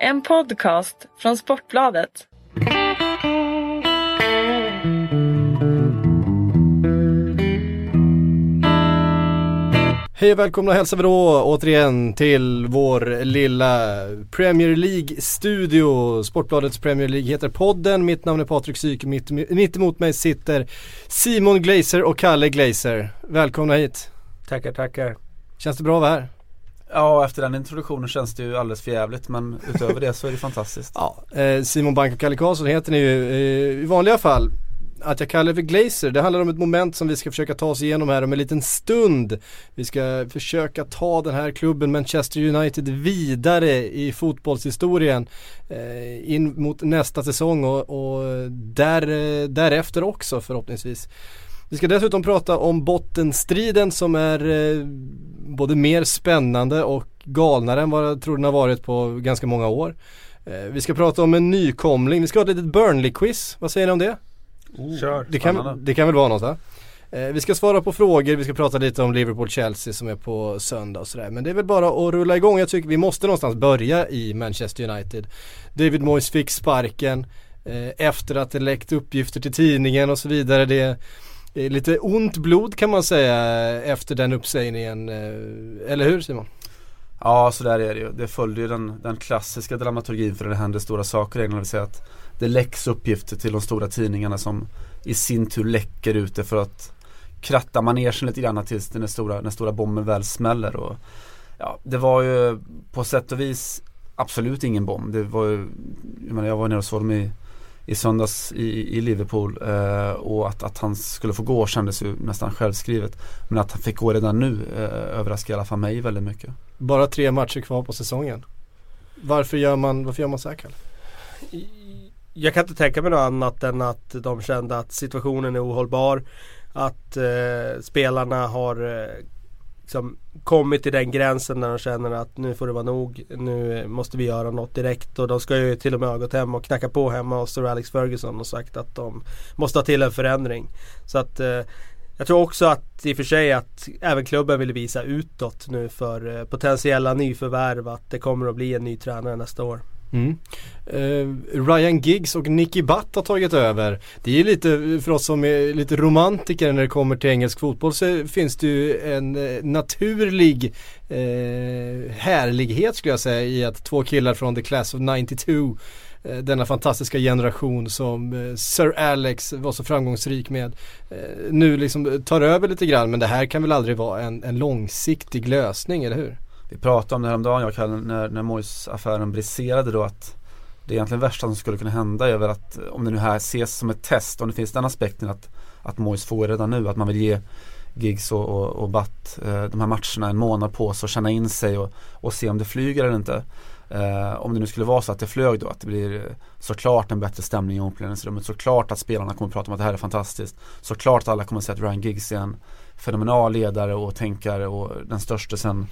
En podcast från Sportbladet. Hej och välkomna hälsar vi då återigen till vår lilla Premier League-studio. Sportbladets Premier League heter podden. Mitt namn är Patrik Syk. Mitt, mitt emot mig sitter Simon Glazer och Kalle Glazer. Välkomna hit. Tackar, tackar. Känns det bra att vara här? Ja, efter den introduktionen känns det ju alldeles för jävligt men utöver det så är det fantastiskt. Ja, eh, Simon Bank och Kalle Karlsson heter ni ju eh, i vanliga fall. Att jag kallar det för Glazer, det handlar om ett moment som vi ska försöka ta oss igenom här om en liten stund. Vi ska försöka ta den här klubben Manchester United vidare i fotbollshistorien eh, in mot nästa säsong och, och där, eh, därefter också förhoppningsvis. Vi ska dessutom prata om bottenstriden som är eh, både mer spännande och galnare än vad jag tror den har varit på ganska många år. Eh, vi ska prata om en nykomling, vi ska ha ett litet Burnley-quiz, vad säger ni om det? Oh, Kör. Det kan, det kan väl vara något va? Eh, vi ska svara på frågor, vi ska prata lite om Liverpool-Chelsea som är på söndag och sådär. Men det är väl bara att rulla igång. Jag tycker vi måste någonstans börja i Manchester United. David Moyes fick sparken eh, efter att det läckt uppgifter till tidningen och så vidare. Det det är lite ont blod kan man säga efter den uppsägningen. Eh, eller hur Simon? Ja, så där är det ju. Det följde ju den, den klassiska dramaturgin för det händer stora saker. Det vill säga att det läcks uppgifter till de stora tidningarna som i sin tur läcker ut det för att kratta manegen lite grann tills den stora, den stora bomben väl smäller. Och, ja, det var ju på sätt och vis absolut ingen bomb. Det var ju, jag, menar, jag var nere och såg dem i, i söndags i, i Liverpool eh, och att, att han skulle få gå kändes ju nästan självskrivet. Men att han fick gå redan nu eh, överraskar i alla fall mig väldigt mycket. Bara tre matcher kvar på säsongen. Varför gör man, varför gör man så här Kalle? Jag kan inte tänka mig något annat än att de kände att situationen är ohållbar. Att eh, spelarna har eh, liksom kommit till den gränsen när de känner att nu får det vara nog. Nu måste vi göra något direkt. Och de ska ju till och med ha gått hem och knackat på hemma hos Sir Alex Ferguson och sagt att de måste ha till en förändring. Så att eh, jag tror också att i och för sig att även klubben vill visa utåt nu för eh, potentiella nyförvärv att det kommer att bli en ny tränare nästa år. Mm. Uh, Ryan Giggs och Nicky Butt har tagit över. Det är ju lite, för oss som är lite romantiker när det kommer till engelsk fotboll så finns det ju en eh, naturlig uh, härlighet skulle jag säga i att två killar från the class of 92 denna fantastiska generation som Sir Alex var så framgångsrik med nu liksom tar över lite grann men det här kan väl aldrig vara en, en långsiktig lösning, eller hur? Vi pratade om det häromdagen jag och när, när Mois-affären briserade då att det egentligen värsta som skulle kunna hända är väl att om det nu här ses som ett test, om det finns den aspekten att, att Mois får redan nu, att man vill ge Gigs och, och, och Batt eh, de här matcherna en månad på sig och känna in sig och, och se om det flyger eller inte. Eh, om det nu skulle vara så att det flög då, att det blir eh, såklart en bättre stämning i omklädningsrummet, såklart att spelarna kommer att prata om att det här är fantastiskt, såklart att alla kommer att säga att Ryan Giggs är en fenomenal ledare och tänkare och den största sen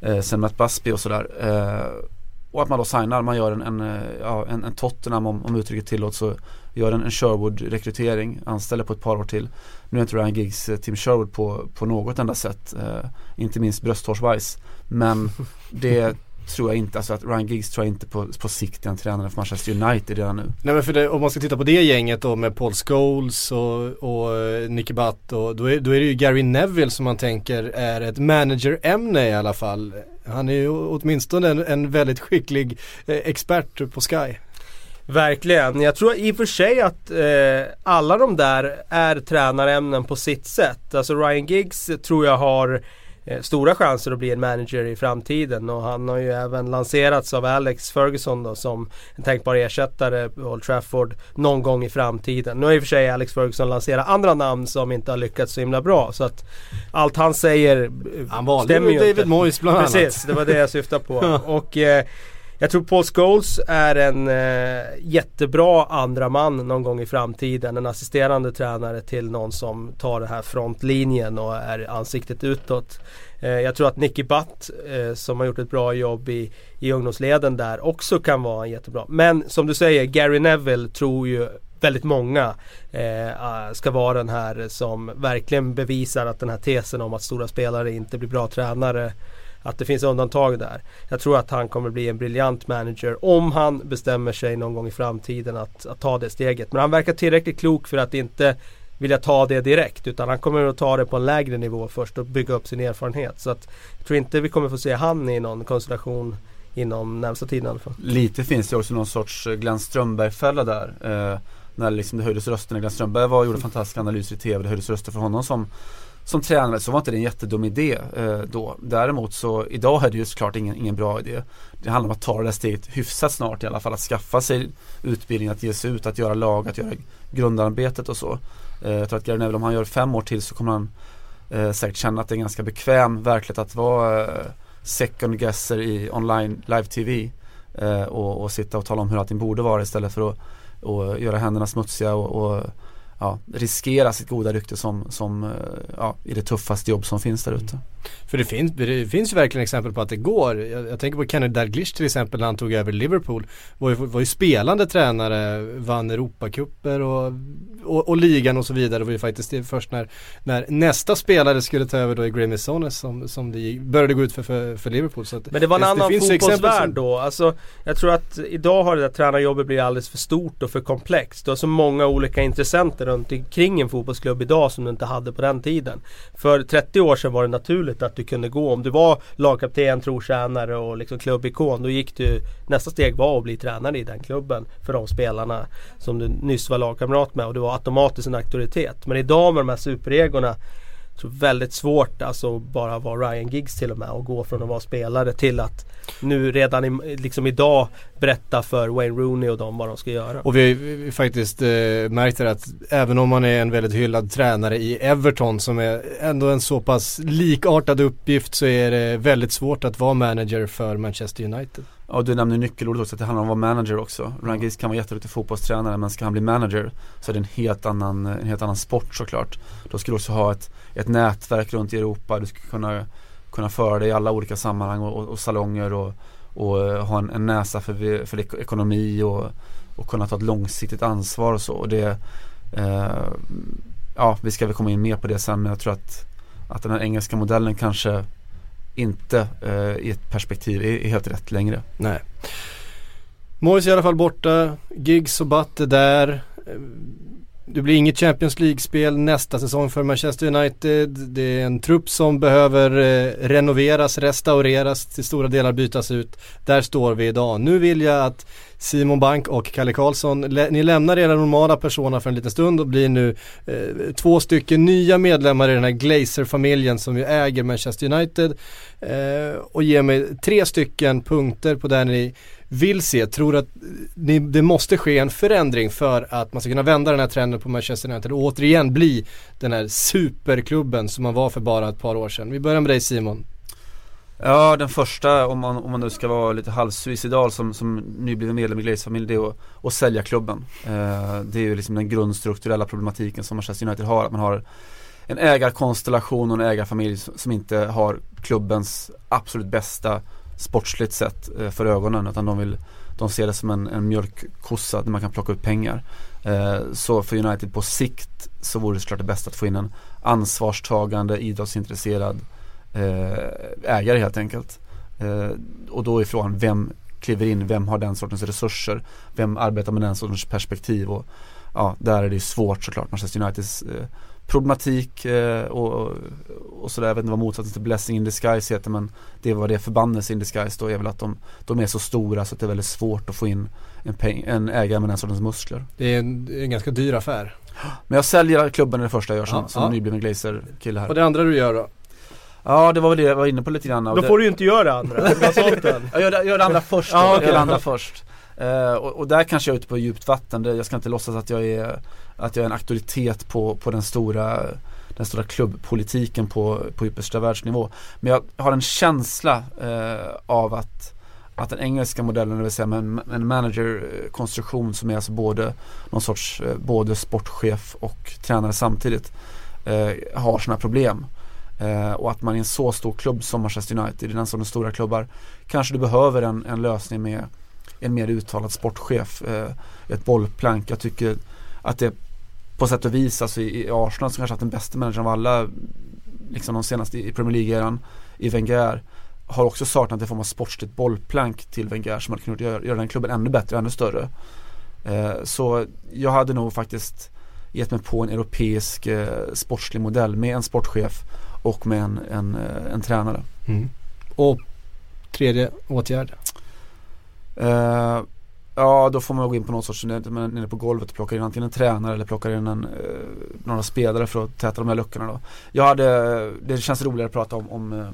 eh, sen Matt Busby och sådär. Eh, och att man då signar, man gör en, en, eh, ja, en, en Tottenham om, om uttrycket tillåts så gör en, en Sherwood-rekrytering, anställer på ett par år till. Nu är inte Ryan Giggs eh, Tim Sherwood på, på något enda sätt, eh, inte minst brösthårsbajs. Men det tror jag inte, alltså att Ryan Giggs tror jag inte på, på sikt är en tränare för Manchester United redan nu. Nej men för det, om man ska titta på det gänget då med Paul Scholes och, och eh, Nicky Butt och då är, då är det ju Gary Neville som man tänker är ett manager-ämne i alla fall. Han är ju åtminstone en, en väldigt skicklig eh, expert på Sky. Verkligen. Jag tror i och för sig att eh, alla de där är tränarämnen på sitt sätt. Alltså Ryan Giggs tror jag har stora chanser att bli en manager i framtiden och han har ju även lanserats av Alex Ferguson då som en tänkbar ersättare på Old Trafford någon gång i framtiden. Nu har i och för sig Alex Ferguson lanserat andra namn som inte har lyckats så himla bra så att allt han säger eh, han valde stämmer ju David Moyes bland annat. Precis, det var det jag syftade på. och eh, jag tror Paul Scholes är en eh, jättebra andra man någon gång i framtiden. En assisterande tränare till någon som tar den här frontlinjen och är ansiktet utåt. Eh, jag tror att Nicky Butt eh, som har gjort ett bra jobb i, i ungdomsleden där också kan vara jättebra. Men som du säger, Gary Neville tror ju väldigt många eh, ah, ska vara den här som verkligen bevisar att den här tesen om att stora spelare inte blir bra tränare att det finns undantag där. Jag tror att han kommer bli en briljant manager om han bestämmer sig någon gång i framtiden att, att ta det steget. Men han verkar tillräckligt klok för att inte vilja ta det direkt utan han kommer att ta det på en lägre nivå först och bygga upp sin erfarenhet. Så att jag tror inte vi kommer få se han i någon konstellation inom närmsta tiden i alla fall. Lite finns det också någon sorts eh, Glenn Strömberg-fälla där. Eh, när liksom det höjdes röster när Glenn Strömberg var, gjorde fantastiska analyser i TV. Det höjdes röster för honom som, som tränare. Så var inte det en jättedum idé eh, då. Däremot så idag är det ju såklart ingen, ingen bra idé. Det handlar om att ta det där steget hyfsat snart i alla fall. Att skaffa sig utbildning, att ge sig ut, att göra lag, att göra grundarbetet och så. Eh, jag tror att Gary Neville om han gör fem år till så kommer han eh, säkert känna att det är en ganska bekväm verklighet att vara eh, second guesser i online live-tv eh, och, och, sitta och tala om hur allting borde vara istället för att och göra händerna smutsiga och, och ja, riskera sitt goda rykte som, som eh, ja, i det tuffaste jobb som finns där ute. För det finns, det finns ju verkligen exempel på att det går. Jag, jag tänker på Kenny Dalglish till exempel när han tog över Liverpool. Var ju, var ju spelande tränare, vann Europacuper och, och, och, ligan och så vidare. Det var ju faktiskt det först när, när nästa spelare skulle ta över då i Graeme Sones som, som det började gå ut för, för, för Liverpool. Så Men det var en det, annan fotbollsvärld då. Alltså, jag tror att idag har det där tränarjobbet blivit alldeles för stort och för komplext. Du har så många olika intressenter runt omkring en fotbollsklubb idag som du inte hade på den tiden. För 30 år sedan var det naturligt att du kunde gå. Om du var lagkapten, trotjänare och liksom klubbikon. Då gick du Nästa steg var att bli tränare i den klubben. För de spelarna som du nyss var lagkamrat med. Och du var automatiskt en auktoritet. Men idag med de här superegorna så väldigt svårt alltså bara vara Ryan Giggs till och med och gå från att vara spelare till att nu redan i, liksom idag berätta för Wayne Rooney och dem vad de ska göra. Och vi har faktiskt eh, märkt att även om man är en väldigt hyllad tränare i Everton som är ändå en så pass likartad uppgift så är det väldigt svårt att vara manager för Manchester United. Ja du nämner nyckelordet också, att det handlar om att vara manager också. Ryan Giggs kan vara jätteduktig fotbollstränare men ska han bli manager så är det en helt annan, en helt annan sport såklart. Då ska du också ha ett, ett nätverk runt i Europa, du ska kunna, kunna föra dig i alla olika sammanhang och, och, och salonger och, och eh, ha en, en, näsa för, för ekonomi och, och kunna ta ett långsiktigt ansvar och så. Och det, eh, ja vi ska väl komma in mer på det sen men jag tror att, att den här engelska modellen kanske inte eh, i ett perspektiv är, är, helt rätt längre. Nej. är i alla fall borta, Giggs och Batte där. Det blir inget Champions League-spel nästa säsong för Manchester United. Det är en trupp som behöver eh, renoveras, restaureras, till stora delar bytas ut. Där står vi idag. Nu vill jag att Simon Bank och Kalle Karlsson, ni lämnar era normala personer för en liten stund och blir nu eh, två stycken nya medlemmar i den här Glazer-familjen som ju äger Manchester United. Eh, och ger mig tre stycken punkter på där ni vill se, tror att ni, det måste ske en förändring för att man ska kunna vända den här trenden på Manchester United och återigen bli den här superklubben som man var för bara ett par år sedan. Vi börjar med dig Simon. Ja den första om man, om man nu ska vara lite halvsuicidal som, som nybliven medlem i Glaze-familj det är att, att sälja klubben. Eh, det är ju liksom den grundstrukturella problematiken som Manchester United har. Att man har en ägarkonstellation och en ägarfamilj som inte har klubbens absolut bästa sportsligt sett eh, för ögonen utan de vill de ser det som en, en mjölkkossa där man kan plocka ut pengar. Eh, så för United på sikt så vore det såklart det bästa att få in en ansvarstagande, idrottsintresserad eh, ägare helt enkelt. Eh, och då är frågan vem kliver in, vem har den sortens resurser, vem arbetar med den sortens perspektiv och ja, där är det svårt såklart. Manchester Uniteds eh, problematik eh, och, och sådär. Jag vet inte vad motsatsen till blessing in disguise heter men det vad det förbannelse in disguise då är väl att de, de är så stora så att det är väldigt svårt att få in en, peng, en ägare med den sortens muskler. Det är en, en ganska dyr affär. Men jag säljer klubben det första jag gör som, ja, som ja. nybliven Glazer-kille här. Och det andra du gör då? Ja det var väl det jag var inne på lite grann. Då får du ju inte göra det andra. jag gör, det andra först. Ja, okay. det andra först. Eh, och, och, där kanske jag är ute på djupt vatten. Jag ska inte låtsas att jag är, att jag är en auktoritet på, på den stora den stora klubbpolitiken på, på yppersta världsnivå. Men jag har en känsla eh, av att att den engelska modellen, det vill säga med en, en managerkonstruktion som är alltså både någon sorts eh, både sportchef och tränare samtidigt eh, har sådana problem. Eh, och att man i en så stor klubb som Manchester United, i den sortens stora klubbar, kanske du behöver en, en lösning med en mer uttalad sportchef, eh, ett bollplank. Jag tycker att det på sätt och vis, alltså i, i Arsenal som kanske haft den bästa managern av alla, liksom de senaste i Premier League-eran, i Wenger, har också saknat en form av sportsligt bollplank till Wenger som hade kunnat göra, göra den klubben ännu bättre ännu större. Eh, så jag hade nog faktiskt gett mig på en europeisk eh, sportslig modell med en sportchef och med en, en, en, en tränare. Mm. Och tredje åtgärd? Eh, ja då får man gå in på något sorts, man nere på golvet och plockar in antingen en tränare eller plockar in en, eh, några spelare för att täta de här luckorna då. Jag hade, det känns roligare att prata om, om, eh,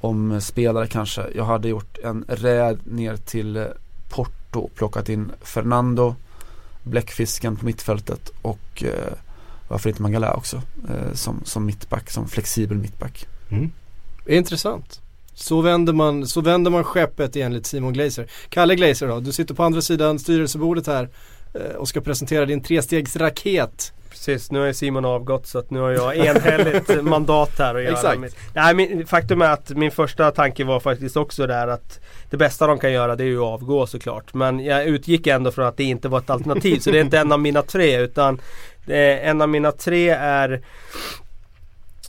om spelare kanske. Jag hade gjort en räd ner till Porto och plockat in Fernando, Bläckfisken på mittfältet och varför inte Mangala också som, som mittback, som flexibel mittback. Mm. Intressant. Så vänder, man, så vänder man skeppet enligt Simon Glazer. Kalle Glazer då, du sitter på andra sidan styrelsebordet här eh, och ska presentera din trestegsraket. Precis, nu har Simon avgått så att nu har jag enhälligt mandat här att göra Exakt. mitt. Nej, min, faktum är att min första tanke var faktiskt också där att det bästa de kan göra det är ju att avgå såklart. Men jag utgick ändå från att det inte var ett alternativ så det är inte en av mina tre utan eh, en av mina tre är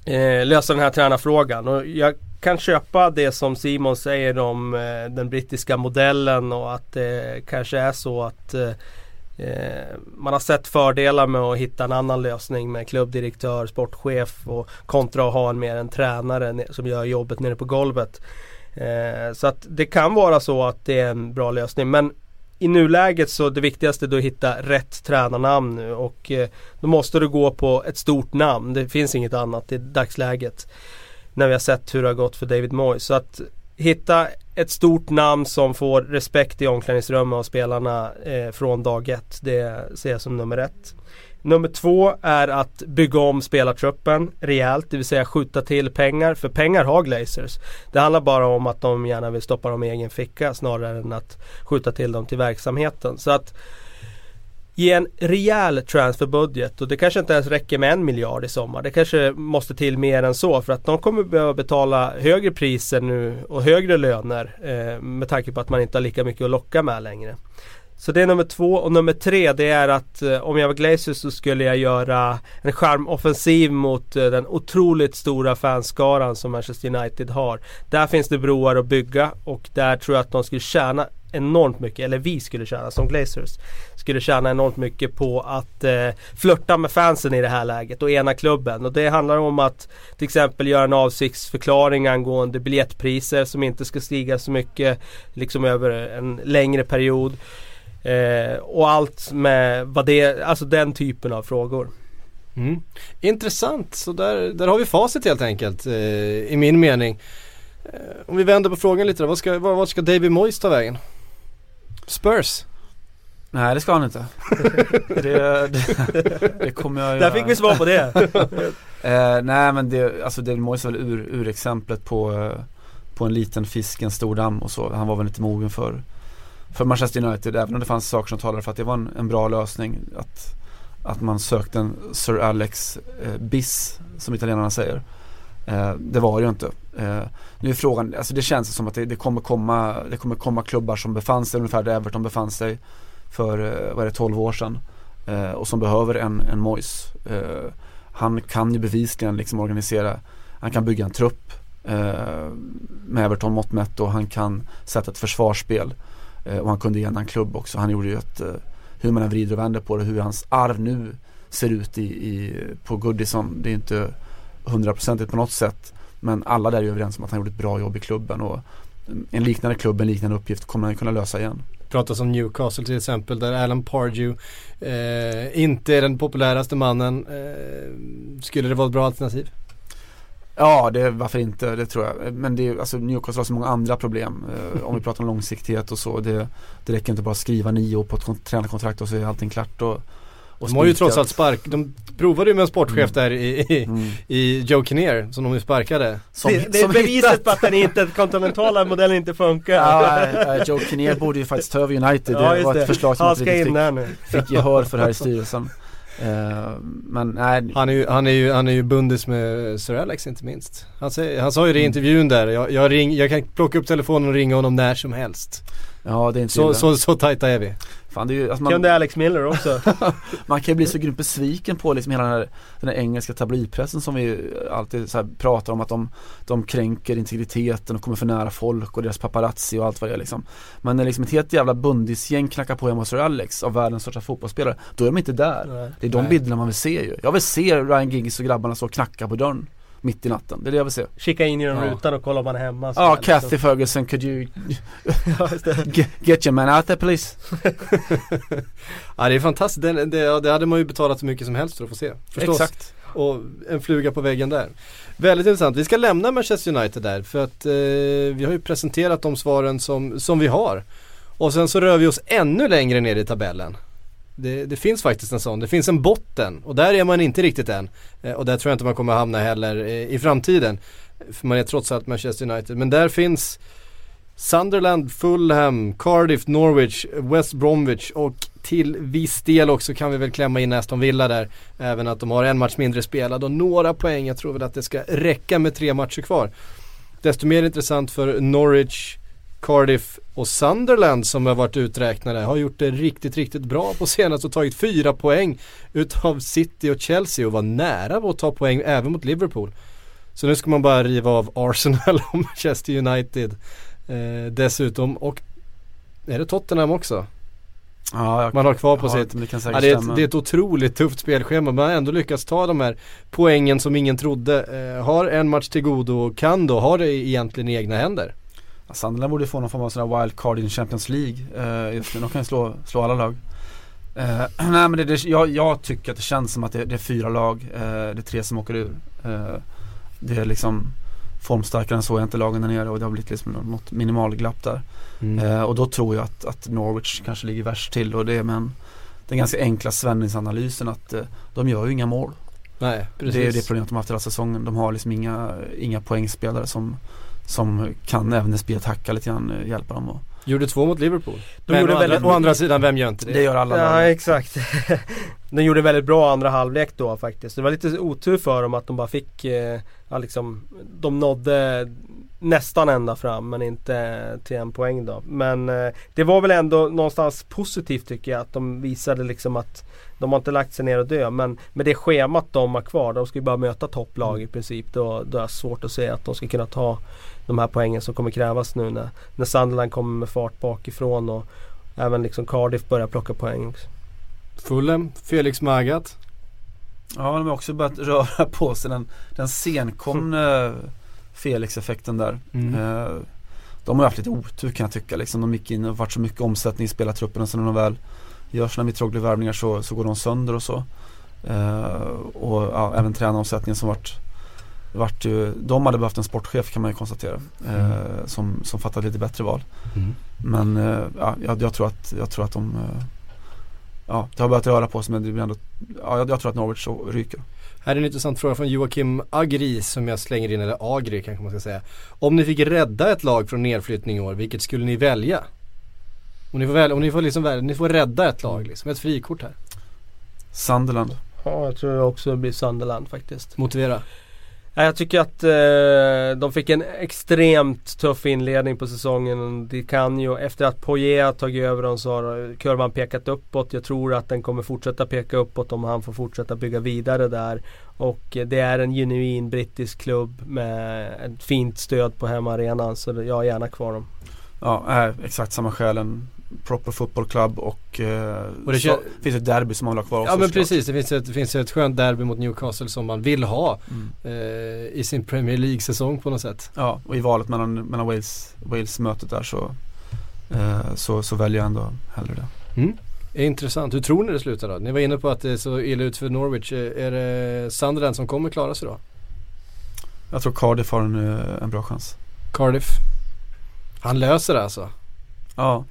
eh, lösa den här tränarfrågan. Och jag kan köpa det som Simon säger om eh, den brittiska modellen och att det kanske är så att eh, eh, man har sett fördelar med att hitta en annan lösning med klubbdirektör, sportchef och kontra att ha en mer en tränare som gör jobbet nere på golvet. Eh, så att det kan vara så att det är en bra lösning men i nuläget så det viktigaste är då att hitta rätt tränarnamn nu och eh, då måste du gå på ett stort namn. Det finns inget annat i dagsläget. När vi har sett hur det har gått för David Moyes. Så att hitta ett stort namn som får respekt i omklädningsrummet av spelarna eh, från dag ett. Det ser jag som nummer ett. Nummer två är att bygga om spelartruppen rejält, det vill säga skjuta till pengar. För pengar har Glazers. Det handlar bara om att de gärna vill stoppa dem i egen ficka snarare än att skjuta till dem till verksamheten. Så att ge en rejäl transferbudget och det kanske inte ens räcker med en miljard i sommar. Det kanske måste till mer än så för att de kommer behöva betala högre priser nu och högre löner eh, med tanke på att man inte har lika mycket att locka med längre. Så det är nummer två och nummer tre det är att eh, om jag var Glazer så skulle jag göra en charmoffensiv mot eh, den otroligt stora fanskaran som Manchester United har. Där finns det broar att bygga och där tror jag att de skulle tjäna enormt mycket, eller vi skulle tjäna som Glazers skulle tjäna enormt mycket på att eh, flörta med fansen i det här läget och ena klubben. Och det handlar om att till exempel göra en avsiktsförklaring angående biljettpriser som inte ska stiga så mycket liksom över en längre period. Eh, och allt med vad det, alltså den typen av frågor. Mm. Intressant, så där, där har vi facit helt enkelt eh, i min mening. Eh, om vi vänder på frågan lite då, vad ska, vad, vad ska David Moyes ta vägen? Spurs? Nej det ska han inte. det, det, det kommer jag Där fick vi svar på det. eh, nej men det, alltså David Moyes är väl ur, urexemplet på, eh, på en liten fisk, en stor damm och så. Han var väl inte mogen för, för Manchester United även om det fanns saker som talade för att det var en, en bra lösning. Att, att man sökte en Sir Alex eh, Biss som italienarna säger. Eh, det var det ju inte. Eh, nu är frågan, alltså det känns som att det, det, kommer komma, det kommer komma klubbar som befann sig ungefär där Everton befann sig för, eh, vad är det, 12 år sedan. Eh, och som behöver en, en Mois. Eh, han kan ju bevisligen liksom organisera, han kan bygga en trupp eh, med Everton mått mätt och han kan sätta ett försvarsspel. Eh, och han kunde ena en klubb också. Han gjorde ju ett, eh, hur man än vrider och vänder på det, hur hans arv nu ser ut i, i, på Goodison. Det är inte hundraprocentigt på något sätt. Men alla där är överens om att han gjorde ett bra jobb i klubben och en liknande klubb, en liknande uppgift kommer han kunna lösa igen. pratas om Newcastle till exempel där Alan Pardew eh, inte är den populäraste mannen. Eh, skulle det vara ett bra alternativ? Ja, det, varför inte, det tror jag. Men det alltså Newcastle har så många andra problem. Eh, om vi pratar om långsiktighet och så. Det, det räcker inte bara att skriva nio år på ett kon- tränarkontrakt och så är allting klart. Och, och De har ju trots allt spark, de provade ju med en sportchef Mm. där i, i, Mm. i Joe Kinnear som de ju sparkade. Som, det, det är som beviset hittat- på att den inte, kontinentala modellen inte funkar. Ja, äh, Joe Kinnear borde ju faktiskt ta över United. Ja, det var det. ett förslag som inte riktigt fick, fick gehör för här i styrelsen. Eh, men nej, Han är ju, han är ju, han är ju bundis med Sir Alex inte minst. Han, säger, han sa ju det i intervjun där, jag, jag, ring, jag kan plocka upp telefonen och ringa honom när som helst. Ja det är inte Så, så, så tajta är vi. Fan, det är ju, alltså man, Kunde Alex Miller också. man kan ju bli så grymt besviken på liksom hela den här, den här engelska tabloidpressen som vi alltid så här pratar om att de, de kränker integriteten och kommer för nära folk och deras paparazzi och allt vad det är liksom. Men när liksom ett helt jävla bundisgäng knackar på hemma hos Sir Alex av världens största fotbollsspelare, då är de inte där. Nej. Det är de Nej. bilderna man vill se ju. Jag vill se Ryan Giggs och grabbarna och knacka på dörren mitt i natten. Det är det jag vill se. Kika in genom Ja. rutan och kolla om han är hemma. Ja, här, Kathy liksom. Ferguson, could you get, get your man out there please? Ja det är fantastiskt, det, det, det hade man ju betalat så mycket som helst för att få se. Förstås. Exakt. Och en fluga på väggen där. Väldigt intressant. Vi ska lämna Manchester United där för att eh, vi har ju presenterat de svaren som, som vi har. Och sen så rör vi oss ännu längre ner i tabellen. Det, det finns faktiskt en sån, det finns en botten och där är man inte riktigt än. Eh, och där tror jag inte man kommer hamna heller eh, i framtiden. För man är trots allt Manchester United. Men där finns Sunderland, Fulham, Cardiff, Norwich, West Bromwich och till viss del också kan vi väl klämma in Aston Villa där. Även att de har en match mindre spelad och några poäng. Jag tror väl att det ska räcka med tre matcher kvar. Desto mer intressant för Norwich, Cardiff och Sunderland som har varit uträknade har gjort det riktigt, riktigt bra på senast och tagit fyra poäng utav City och Chelsea och var nära att ta poäng även mot Liverpool. Så nu ska man bara riva av Arsenal och Manchester United eh, dessutom och är det Tottenham också? Ja, Man har kvar på har sitt det Ja, det, är ett, det är ett otroligt tufft spelschema men man har ändå lyckats ta de här poängen som ingen trodde. Eh, har en match till godo och kan då ha det egentligen i egna händer. Sunderland borde få någon form av sån wildcard in Champions League eh, just nu. De kan ju slå, slå alla lag. Eh, nej men det, det, jag, jag tycker att det känns som att det, det är fyra lag. Eh, det är tre som åker ur. Eh, det är liksom formstarkare än så är inte lagen där nere och det har blivit liksom något minimalglapp där. Eh, och då tror jag att, att Norwich kanske ligger värst till och det är med en, den ganska enkla svängningsanalysen att eh, de gör ju inga mål. Nej, precis. Det är det problemet de har haft hela säsongen. De har liksom inga, inga poängspelare som, som kan även när spelet hackar lite grann eh, hjälpa dem. Och Gjorde två mot Liverpool. De men gjorde å, andra, väldigt- å andra sidan, vem gör inte det? det gör alla Ja lag. exakt. De gjorde väldigt bra andra halvlek då faktiskt. Det var lite otur för dem att de bara fick, eh, liksom, de nådde nästan ända fram men inte till en poäng då. Men eh, det var väl ändå någonstans positivt tycker jag att de visade liksom att de har inte lagt sig ner och dö men med det schemat de har kvar, de ska ju bara möta topplag i princip. Då, då är det svårt att se att de ska kunna ta de här poängen som kommer krävas nu när, när Sunderland kommer med fart bakifrån och även liksom Cardiff börjar plocka poäng. också. Fulham, Felix Magath. Ja, de har också börjat röra på sig den, den senkomne Felix-effekten där. Mm. Eh, de har haft lite otur kan jag tycka liksom. De gick in och varit så mycket omsättning i spelartruppen och sen när de väl gör sina Mitroglou-värvningar så, så går de sönder och så. Eh, och ja, även tränaromsättningen som vart vart ju, de hade behövt en sportchef kan man ju konstatera. Eh, Mm. som, som fattade lite bättre val. Mm. Men eh, ja, jag, jag, tror att, jag tror att de eh, Ja, det har börjat röra på sig men det blir ändå Ja, jag, jag tror att Norwich så ryker. Här är en intressant fråga från Joakim Agri som jag slänger in, eller Agri kanske man ska säga. Om ni fick rädda ett lag från nedflyttning i år, vilket skulle ni välja? Om ni får, välja, om ni får, liksom välja, ni får rädda ett lag liksom, ett frikort här. Sunderland. Ja, jag tror också det blir Sunderland faktiskt. Motivera. Ja, Jag tycker att eh, de fick en extremt tuff inledning på säsongen. Det kan ju, efter att Poirier har tagit över dem så har kurvan pekat uppåt. Jag tror att den kommer fortsätta peka uppåt om han får fortsätta bygga vidare där. Och eh, det är en genuin brittisk klubb med ett fint stöd på hemmaarenan. Så jag har gärna kvar dem. Ja, äh, exakt samma skäl. Proper football club och, eh, Och det så, finns ett derby som man vill ha kvar också Ja men precis, det finns, ett, det finns ett skönt derby mot Newcastle som man vill ha Mm. eh, i sin Premier League-säsong på något sätt. Ja, och i valet mellan, mellan Wales, Wales-mötet där så, eh, så, så väljer jag ändå hellre det. Mm. Är intressant. Hur tror ni det slutar då? Ni var inne på att det är så illa ut för Norwich. Är är det Sunderland som kommer klara sig då? Jag tror Cardiff har en, eh, en bra chans. Cardiff? Han löser det alltså? Ja,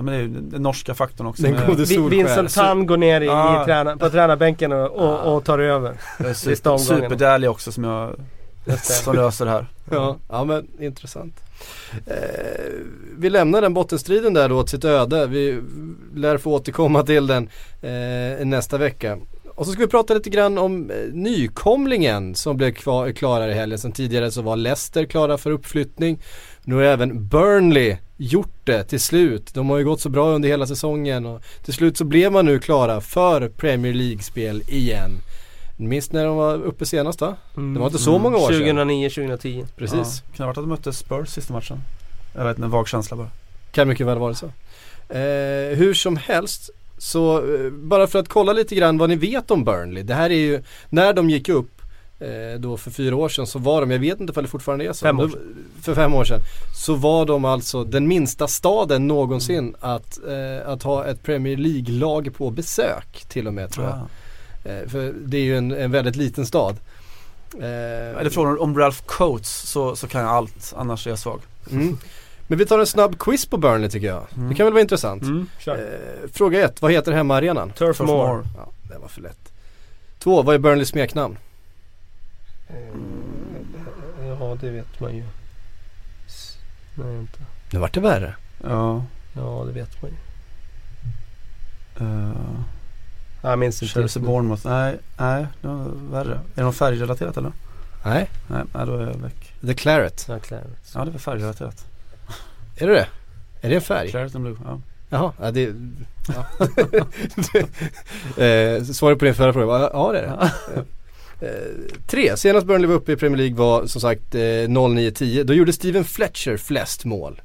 Nej, men det är ju den, norska faktorn också. Den gode Solskär. Vincent Tan går ner i, Ja. i träna, på tränarbänken och, och, och tar över. det är sista super, omgången. Också som jag som löser det här. Ja, ja men intressant. Eh, vi lämnar den bottenstriden där då åt sitt öde. Vi lär få återkomma till den eh, nästa vecka. Och så ska vi prata lite grann om eh, nykomlingen som blev kvar, klara i helgen. Sen tidigare så var Leicester klara för uppflyttning. Nu har även Burnley gjort det till slut. De har ju gått så bra under hela säsongen och till slut så blev man nu klara för Premier League-spel igen. Minns när de var uppe senast va? Mm. Det var inte så många år sedan. 2009-2010. Precis. Ja, kan det ha varit att de mötte Spurs sista matchen? Jag vet inte, en vag känsla bara. Kan mycket väl vara så. Eh, hur som helst, så eh, bara för att kolla lite grann vad ni vet om Burnley. Det här är ju, när de gick upp då för fyra år sedan så var de, jag vet inte om det fortfarande är så. Fem år För fem år sedan. Så var de alltså den minsta staden någonsin att, eh, att ha ett Premier League-lag på besök till och med tror jag. Ah. Eh, för det är ju en, en väldigt liten stad. Eh, Eller frågan om Ralph Coates så, så kan jag allt, annars är jag svag. mm. Men vi tar en snabb quiz på Burnley tycker jag. Det kan väl vara intressant. Mm. Eh, fråga ett, vad heter hemmaarenan? Turf Turf Moor. Moor. Ja, det var för lätt. Två, vad är Burnleys smeknamn? Ja, det vet man ju. Nej, inte. Nu vart det värre. Ja. Ja, det vet man ju. Uh, Jag minns inte. Chelsea Bournemouth. Nej, nej, det var värre. Är det något färgrelaterat eller? Nej, Nej, nej då är jag väck. The Claret. Ja, Clarence. Ja det var färgrelaterat. Är det det? Är det en färg? Claret and Blue, ja. Jaha, ja, det... Ja. eh, svaret på din förra fråga var ja det är det. Eh, tre, senast Burnley var uppe i Premier League var som sagt eh, 09-10. Då gjorde Steven Fletcher flest mål.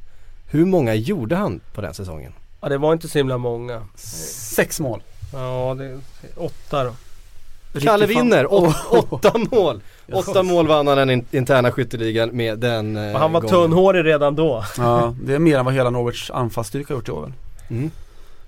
Hur många gjorde han på den säsongen? Ja, det var inte så himla många. Sex mål. Ja, det åtta då. Kalle vinner, Å- Oh. åtta mål! Åtta mål vann han den in- interna skytteligan med den eh, han var gången. tunnhårig redan då. Ja, det är mer än vad hela Norwich anfallsstyrka gjort i år väl? Mm.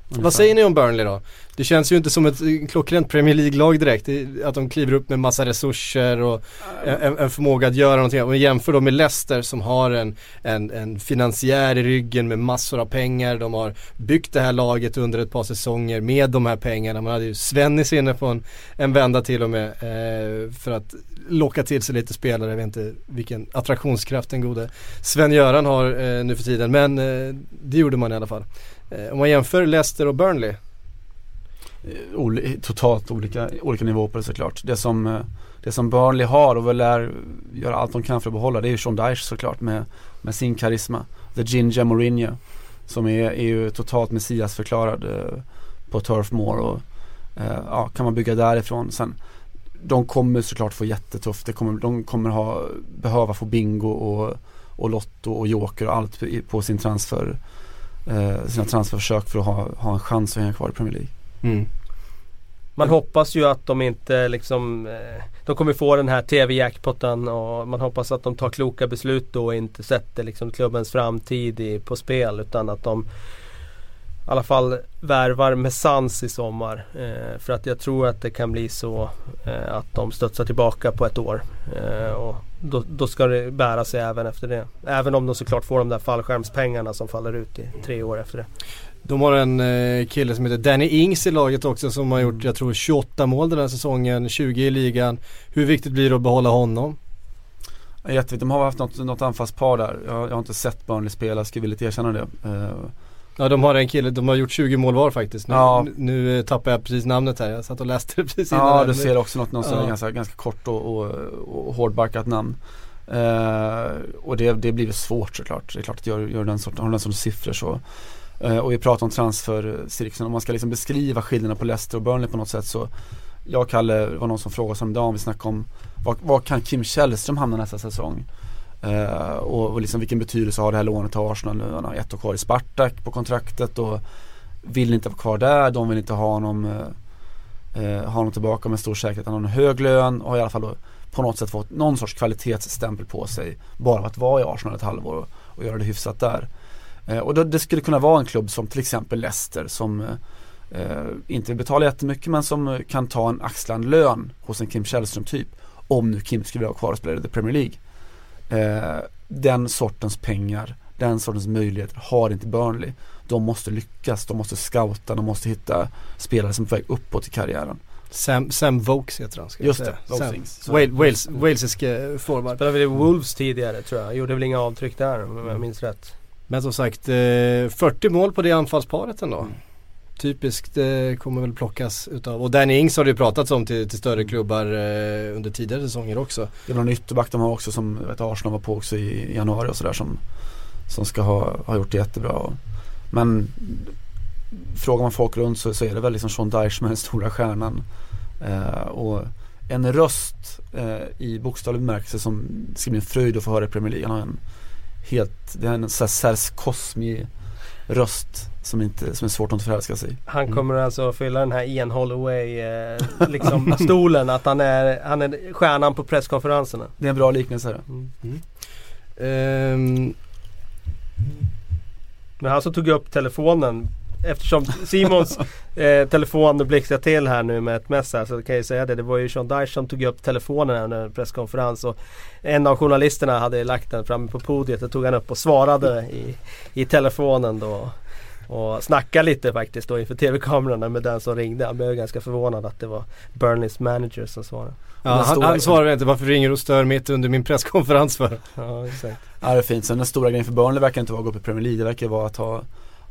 Vad säger ni om Burnley då? Det känns ju inte som ett klockrent Premier League-lag direkt. Att de kliver upp med massa resurser och en, en förmåga att göra någonting. Om vi jämför då med Leicester som har en, en, en finansiär i ryggen med massor av pengar. De har byggt det här laget under ett par säsonger med de här pengarna. Man hade ju Svennis inne på en, en vända till och med eh, för att locka till sig lite spelare. Jag vet inte vilken attraktionskraft den gode Sven-Göran har eh, nu för tiden. Men eh, det gjorde man i alla fall. Eh, om man jämför Leicester och Burnley. Eh, oli- totalt olika, olika nivåer på det såklart. Det som, eh, det som Burnley har och väl lär göra allt de kan för att behålla det är ju Sean Dyche såklart med, med sin karisma. The Ginger Mourinho som är, är ju totalt messiasförklarad eh, på Turf Moor och eh, ja, kan man bygga därifrån. Sen, de kommer såklart få jättetufft. Kommer, de kommer ha, behöva få bingo och, och lotto och joker och allt på sin transfer, eh, sina transferförsök för att ha, ha en chans att hänga kvar i Premier League. Mm. Man hoppas ju att de inte liksom eh, De kommer få den här TV-jackpotten och man hoppas att de tar kloka beslut då och inte sätter liksom klubbens framtid i, på spel utan att de i alla fall värvar med sans i sommar. Eh, för att jag tror att det kan bli så eh, att de studsar tillbaka på ett år. Eh, och då, då ska det bära sig även efter det. Även om de såklart får de där fallskärmspengarna som faller ut i tre år efter det. De har en eh, kille som heter Danny Ings i laget också som har gjort, Mm. jag tror 28 mål den här säsongen, 20 i ligan. Hur viktigt blir det att behålla honom? Jätteviktigt, de har haft något, något anfallspar där. Jag, jag har inte sett Burnley spela, ska villigt erkänna det. Eh, Ja de har en kille, de har gjort 20 mål var faktiskt. Nu, Ja. nu, eh, tappar jag precis namnet här, jag satt och läste det precis innan. ja, du ser också något, något Ja. ganska, ganska kort och, och, och hårdbarkat namn. Eh, och det, det blir svårt såklart. Det är klart att gör, gör den sorten, har den sortens siffror så. Eh, och vi pratar om transfercirkusen, Om man ska liksom beskriva skillnaderna på Leicester och Burnley på något sätt så jag och Kalle, det var någon som frågade oss om dagen, vi snackade om var, var, kan Kim Källström hamna nästa säsong? Eh, och, och liksom vilken betydelse har det här lånet till Arsenal nu? Han har ett år kvar i Spartak på kontraktet och vill inte vara kvar där, de vill inte ha honom eh, eh, ha honom tillbaka med stor säkerhet. Han har en hög lön och har i alla fall då på något sätt fått någon sorts kvalitetsstämpel på sig. Bara av att vara i Arsenal ett halvår och, och göra det hyfsat där. Eh, och då, det skulle kunna vara en klubb som till exempel Leicester som eh, eh, inte vill betala jättemycket men som eh, kan ta en axlande lön hos en Kim Källström typ. Om nu Kim skulle vilja vara kvar och spela i The Premier League. Eh, den sortens pengar, den sortens möjligheter har inte Burnley. De måste lyckas, de måste scouta, de måste hitta spelare som är på väg uppåt i karriären. Sam, Sam Vokes heter han ska Just det, Sam, Vokes. Så- Wales, Wales, walesisk forward. Spelade väl i Wolves tidigare tror jag. Gjorde väl inga avtryck där om jag minns rätt. Men som sagt, eh, 40 mål på det anfallsparet ändå. Mm. Typiskt eh, kommer väl plockas utav, och Danny Ings har det ju pratats om till, till större klubbar eh, under tidigare säsonger också. Det är någon ytterback de har också som vet, Arsenal var på också i, januari och sådär som som ska ha, ha gjort det jättebra. Men frågar man folk runt så, så är det väl liksom Sean Dyche som är den stora stjärnan. Eh, och en röst eh, i bokstavlig bemärkelse som ska bli en fröjd att få höra i Premier League. Han har en helt, det är en sån här Sers Cosmi röst som, inte, som är svårt att förälska sig. Han kommer alltså fylla den här Ian Holloway eh, liksom stolen. Att han är, han är stjärnan på presskonferenserna. Det är en bra liknelse. det. Mm. Ehm, Men han som tog upp telefonen Eftersom Simons eh, telefon blixtrade till här nu med ett mess här så kan jag säga det. Det var ju Sean Dyche som tog upp telefonen här under en presskonferens och en av journalisterna hade lagt den framme på podiet och tog han upp och svarade i, i telefonen då. Och snackade lite faktiskt då inför tv-kamerorna med den som ringde. Han blev ganska förvånad att det var Burnleys manager som svarade. ja, han, stora- han svarar inte varför ringer du och stör mitt under min presskonferens för? Ja exakt. Ja det är fint. Sen den stora grejen för Burnley verkar inte vara att gå upp i Premier League. Det verkar vara att ha,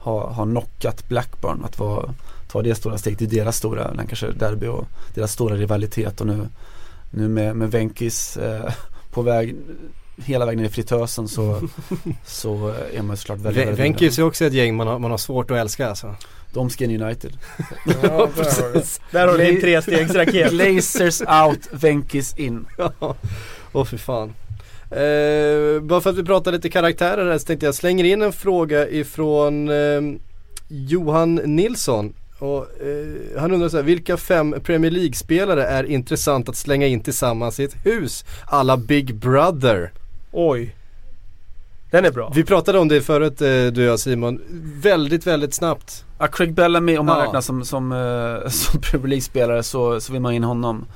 ha, ha knockat Blackburn. Att vara, ta det stora steget. Det är deras stora Lancashire derby och deras stora rivalitet. Och nu, nu med, med Venkis eh, på väg hela vägen ner i fritösen så, så är man såklart väldigt, väldigt Venkis är också ett gäng man har, man har svårt att älska alltså. De ska in i United. Ja, där har du, där har du din trestegsraket. Glazers out, Venkis in. Ja, åh fy fan. Eh, bara för att vi pratar lite karaktärer här så tänkte jag slänger in en fråga ifrån eh, Johan Nilsson. Och, eh, han undrar så här, vilka fem Premier League-spelare är intressant att slänga in tillsammans i ett hus? Alla Big Brother. Oj. Den är bra. Vi pratade om det förut eh, du och jag Simon. Väldigt, väldigt snabbt. Ja, Craig Bellamy om man Ja. räknas som, som, eh, som Premier League-spelare så, så vill man in honom.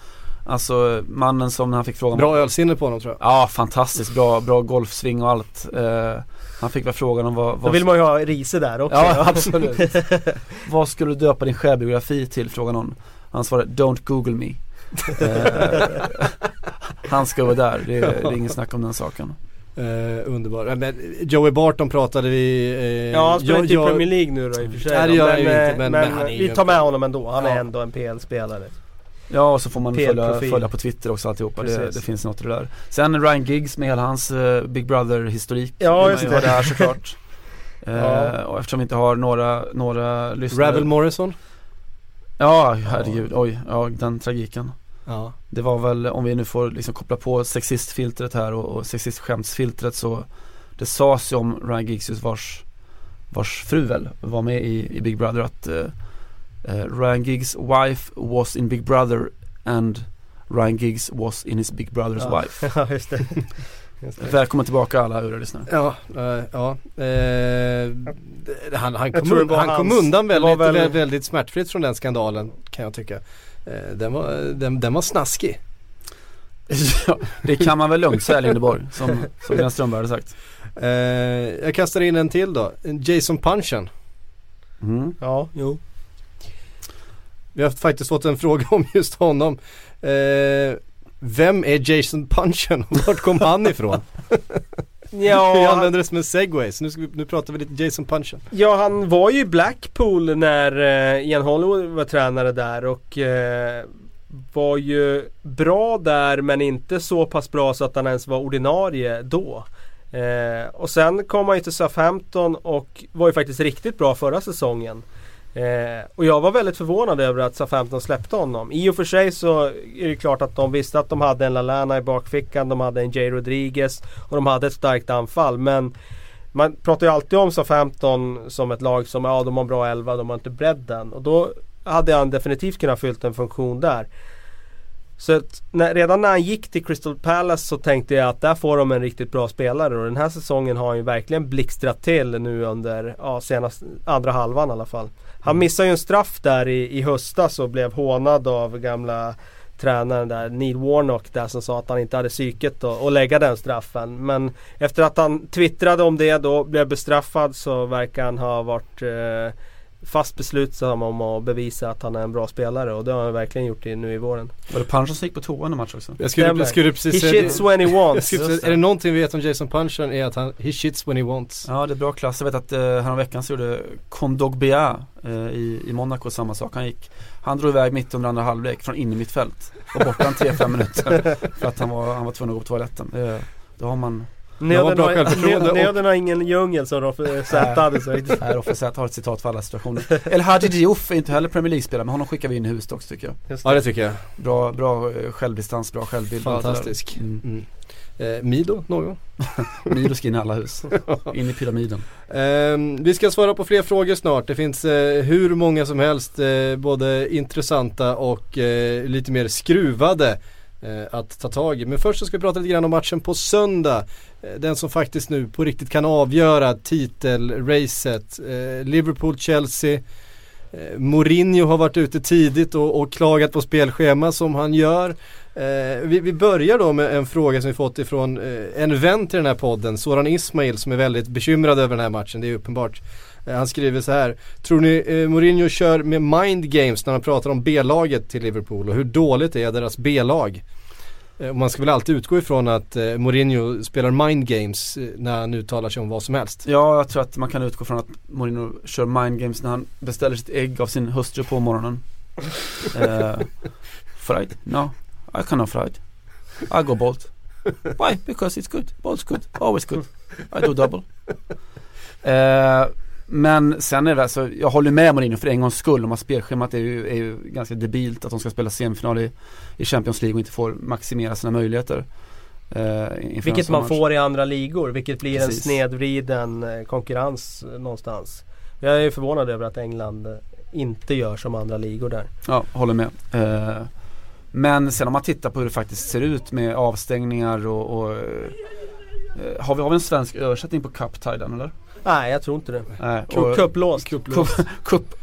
Alltså mannen som när han fick frågan Bra ölsinne på honom tror jag. Ja fantastiskt bra, bra golfsving och allt. Eh, han fick väl frågan om vad, Då vad vill man ju ha Riese där också. Ja absolut. vad skulle du döpa din självbiografi till? Frågan någon. Han svarade Don't google me. Eh, han ska vara där, det är, det är inget snack om den saken. Eh, underbar. Men Joey Barton pratade vi... Eh, Ja han spelar inte i Premier League nu då i och för sig. Nej, det då. gör han ju inte, men- men han är vi tar med honom ändå. Han är Ja. ändå en PL-spelare. Ja och så får man följa, följa på Twitter också alltihopa, det, det finns något i det där. Sen Ryan Giggs med hela hans eh, Big Brother historik. Ja, just ju det. ha där såklart. Ja. Och eftersom vi inte har några, några lyssnare. Ravel Morrison. Ja herregud, oj, ja den tragiken. Ja. Det var väl, om vi nu får liksom koppla på sexistfiltret här och, och sexistskämtsfiltret så Det sades ju om Ryan Giggs vars, vars fru väl var med i, i Big Brother att eh, eh, Ryan Giggs wife was in Big Brother and Ryan Giggs was in his Big Brothers Ja. wife. Ja just det. Just det. Välkommen tillbaka alla lyssnare. Ja, eh, ja. Eh, han han, kom, un, han kom undan väldigt, väl- vä- väldigt smärtfritt från den skandalen kan jag tycka. Den, var, den, den var snaskig. ja, det kan man väl lugnt säga Lindeborg, som, som Glenn Strömberg hade sagt. Jag kastar in en till då. Jason Punchen. Mm. Ja, jo. Vi har faktiskt fått en fråga om just honom. Eh, vem är Jason Punchen och vart kom han ifrån? vi Ja, han, använder det som en segway så nu, ska vi, nu pratar vi lite Jason Punchen. ja, han var ju i Blackpool när eh, Ian Holloway var tränare där och eh, var ju bra där men inte så pass bra så att han ens var ordinarie då. Eh, och sen kom han ju till Southampton och var ju faktiskt riktigt bra förra säsongen. Eh, och jag var väldigt förvånad över att Southampton släppte honom. I och för sig så är det klart att de visste att de hade en Lalana i bakfickan, de hade en Jay Rodriguez och de hade ett starkt anfall. Men man pratar ju alltid om Southampton som ett lag som, ja de har en bra elva, de har inte bredden. Och då hade han definitivt kunnat fyllt en funktion där. Så att när, redan när han gick till Crystal Palace så tänkte jag att där får de en riktigt bra spelare och den här säsongen har han ju verkligen blixtrat till nu under, ja senast andra halvan i alla fall. Han missade ju en straff där i, i höstas och blev hånad av gamla tränaren där, Neil Warnock där som sa att han inte hade psyket att lägga den straffen. Men efter att han twittrade om det då, blev bestraffad så verkar han ha varit eh, fast beslutsam om att bevisa att han är en bra spelare och det har han verkligen gjort i, nu i våren. Var det Punchen som gick på toa i match också? Jag skulle, jag skulle He precis säga shits det. when he wants. skulle är det någonting vi vet om Jason Punchen är att han, he shits when he wants. Ja det är bra klass. Jag vet att eh, häromveckan så gjorde Kondogbia eh, i, i Monaco samma sak. Han gick Han drog iväg mitt under andra halvlek från in i mitt fält. Var borta en 3-5 minuter för att han var, han var tvungen att gå på toaletten. Det, då har man Nöden bra har, och- nöden har ingen djungel som Roffe Zäta hade sagt. Nej, Roffe Zäta har ett citat för alla situationer. El Hadji Diouf är inte heller Premier League-spelare men honom skickar vi in i huset också tycker jag. Just Ja det tycker jag. Bra, bra eh, självdistans, bra självbild. det. Fantastisk. Mm. Mm. Eh, Mido, någon? Milo ska in i alla hus. In i pyramiden. Ehm, vi ska svara på fler frågor snart. Det finns eh, hur många som helst, eh, både intressanta och eh, lite mer skruvade eh, Eh, att ta tag i. Men först så ska vi prata lite grann om matchen på söndag. Eh, den som faktiskt nu på riktigt kan avgöra titelracet. Eh, Liverpool-Chelsea. Eh, Mourinho har varit ute tidigt och, och klagat på spelschema som han gör. Eh, vi, vi börjar då med en fråga som vi fått ifrån eh, en vän till den här podden, Soran Ismail som är väldigt bekymrad över den här matchen, det är uppenbart. Eh, han skriver så här, tror ni eh, Mourinho kör med mind games när han pratar om B-laget till Liverpool och hur dåligt är deras B-lag? Eh, man ska väl alltid utgå ifrån att eh, Mourinho spelar mind games eh, när han uttalar sig om vad som helst. Ja, jag tror att man kan utgå från att Mourinho kör mind games när han beställer sitt ägg av sin hustru på morgonen. uh, fried? No, I cannot fried. I go bolt. Why? Because it's good. Bolt's good. Always good. I do double. Eh, men sen är det alltså, jag håller med Mourinho för en gångs skull om att spelschemat är ju, är ju ganska debilt att de ska spela semifinal i, i Champions League och inte får maximera sina möjligheter. Eh, Vilket man får i andra ligor, vilket blir Precis. en snedvriden eh, konkurrens eh, någonstans. Jag är förvånad över att England eh, inte gör som andra ligor där. Ja, håller med. Eh, men sen om man tittar på hur det faktiskt ser ut med avstängningar och, och eh, har, vi, har vi en svensk översättning på cup-tiden eller? Nej, jag tror inte det. Nej, Kupplåst.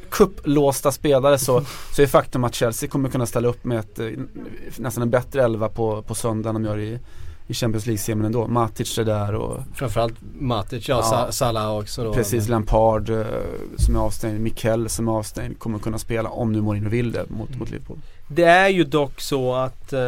Kupplåsta spelare så, så är faktum att Chelsea kommer kunna ställa upp med ett, eh, nästan en bättre elva på, på söndag än de gör i, i Champions League-semin ändå. Matic är där och Framförallt Matic, ja, Ja. Sa- Salah också då. precis Lampard eh, som är avstängd, Mikel som är avstängd kommer kunna spela om nu Mourinho vill det mot, mot Liverpool. Det är ju dock så att eh,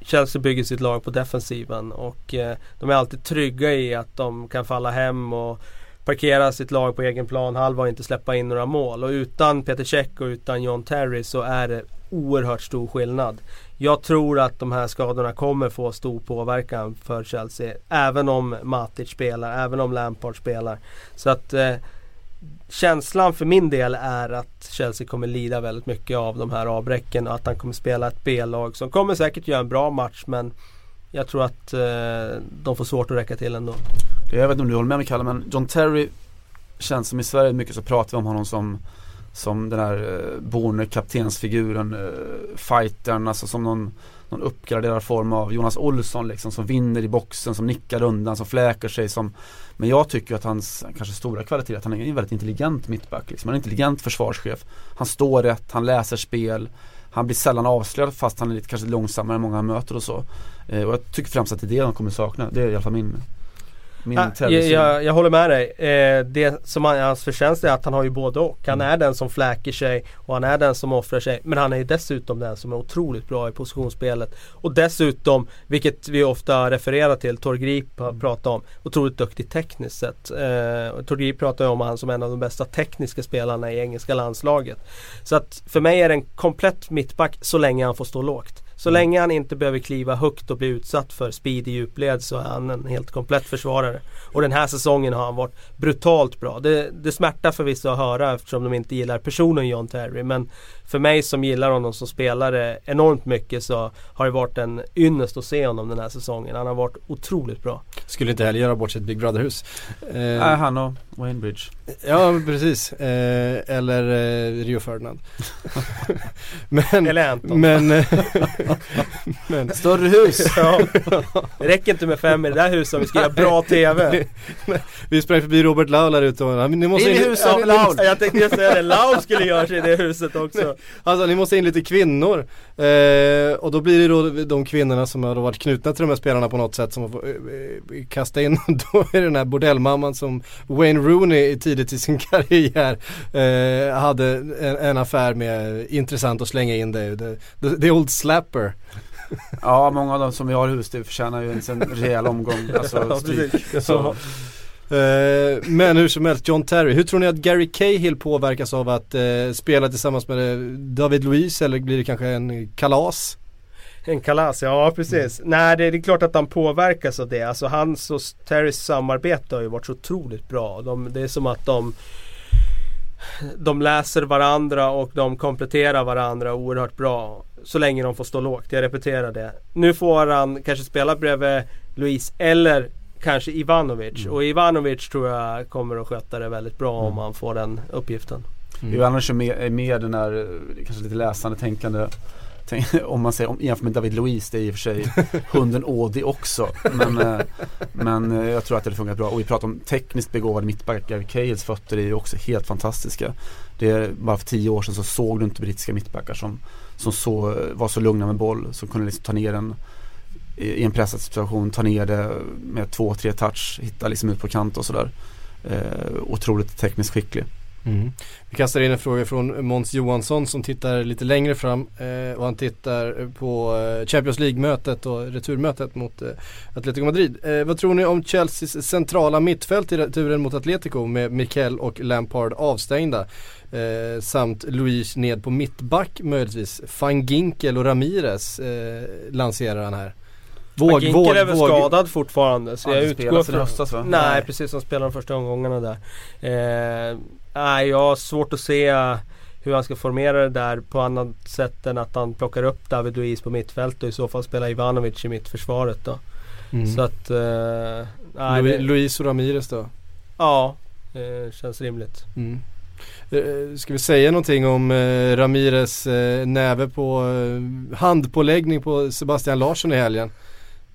Chelsea bygger sitt lag på defensiven och eh, de är alltid trygga i att de kan falla hem och parkera sitt lag på egen plan halva och inte släppa in några mål. Och utan Peter Cech och utan John Terry så är det oerhört stor skillnad. Jag tror att de här skadorna kommer få stor påverkan för Chelsea. Även om Matic spelar, även om Lampard spelar. Så att eh, Känslan för min del är att Chelsea kommer lida väldigt mycket av de här avbräcken och att han kommer spela ett B-lag som kommer säkert göra en bra match men jag tror att eh, de får svårt att räcka till ändå. Jag vet inte om du håller med mig Kalle men John Terry känns som i Sverige mycket så pratar vi om honom som som den här eh, Borne kaptensfiguren, eh, fightern, alltså som någon, någon uppgraderad form av Jonas Olsson liksom som vinner i boxen, som nickar undan, som fläker sig som Men jag tycker att hans kanske stora kvalitet är att han är en väldigt intelligent mittback liksom. Han är en intelligent försvarschef. Han står rätt, han läser spel. Han blir sällan avslöjad fast han är lite kanske långsammare än många han möter och så. Eh, Och jag tycker främst att det är det de kommer sakna, det är i alla fall min min Ah, jag, jag, jag håller med dig. Eh, det som han, hans förtjänst är att han har ju både och. Han Mm. är den som fläker sig och han är den som offrar sig. Men han är ju dessutom den som är otroligt bra i positionsspelet. Och dessutom, vilket vi ofta refererar till, Torgrip har pratat om, otroligt duktig tekniskt sett. Eh, Torgrip pratar ju om han som en av de bästa tekniska spelarna i engelska landslaget. Så att för mig är det en komplett mittback så länge han får stå lågt. Så Mm. länge han inte behöver kliva högt och bli utsatt för speed i djupled så är han en helt komplett försvarare. Och den här säsongen har han varit brutalt bra. Det, det smärtar för vissa att höra eftersom de inte gillar personen John Terry. Men för mig som gillar honom som spelare enormt mycket så har det varit en ynnest att se honom den här säsongen. Han har varit otroligt bra. Skulle inte heller göra bort sitt Big Brother-hus. Eh, Nej, han och Wayne Bridge. Ja precis, eh, eller eh, Rio Ferdinand. men, Eller Anton. men, eh, men Större hus! Ja. Det räcker inte med fem i det där huset om vi ska göra bra TV. vi sprang förbi Robert Lau där ute och ni måste In i huset, ja, ni- Lau. Jag tänkte just säga det, Lau skulle göra sig i det huset också. Alltså ni måste in lite kvinnor. Eh, och då blir det då de kvinnorna som har varit knutna till de här spelarna på något sätt som får eh, eh, kasta in. då är det den här bordellmamman som Wayne Rooney tidigt i sin karriär eh, hade en, en affär med intressant att slänga in det. The, the, the old slapper. Ja, många av de som vi har i hus det förtjänar ju en, rejäl omgång. Alltså, Ja, stryk. precis. Eh, men hur som helst, John Terry. Hur tror ni att Gary Cahill påverkas av att eh, spela tillsammans med eh, David Luiz eller blir det kanske en kalas? En kalas, ja precis. Mm. Nej det är, det är klart att han påverkas av det. Alltså hans och Terrys samarbete har ju varit så otroligt bra. De, det är som att de de läser varandra och de kompletterar varandra oerhört bra. Så länge de får stå lågt, jag repeterar det. Nu får han kanske spela bredvid Luis eller kanske Ivanovic. Mm. Och Ivanovic tror jag kommer att sköta det väldigt bra mm. om han får den uppgiften. Mm. Ivanovic är med, är med den här, kanske lite läsande tänkande om man säger, om, jämför med David Luiz, det är i och för sig hunden Audi också. Men, eh, men eh, jag tror att det fungerat bra. Och vi pratar om tekniskt begåvade mittbackar. Cales fötter är ju också helt fantastiska. Det är, bara för tio år sedan så såg du inte brittiska mittbackar som, som så, var så lugna med boll. Som kunde liksom ta ner den i en pressad situation, ta ner det med två, tre touch, hitta liksom ut på kant och sådär. Eh, otroligt tekniskt skicklig. Mm. Vi kastar in en fråga från Måns Johansson som tittar lite längre fram eh, och han tittar på eh, Champions League-mötet och returmötet mot eh, Atletico Madrid. Eh, vad tror ni om Chelseas centrala mittfält i returen mot Atletico med Mikel och Lampard avstängda? Eh, samt Luis ned på mittback möjligtvis. Van Ginkel och Ramirez eh, lanserar han här. Våg, Ginkel våg, är väl våg. skadad fortfarande så jag utgår från... Höstas, va? Nej, Nej precis, som spelade de första omgångarna där. Eh, Nej, jag har svårt att se hur han ska formera det där på annat sätt än att han plockar upp David Luiz på mittfältet och i så fall spelar Ivanovic i mittförsvaret då. Mm. Så att... Uh, nej, Lu Luis och Ramirez då? Ja, det känns rimligt. Mm. Uh, ska vi säga någonting om uh, Ramirez uh, näve på handpåläggning på Sebastian Larsson i helgen?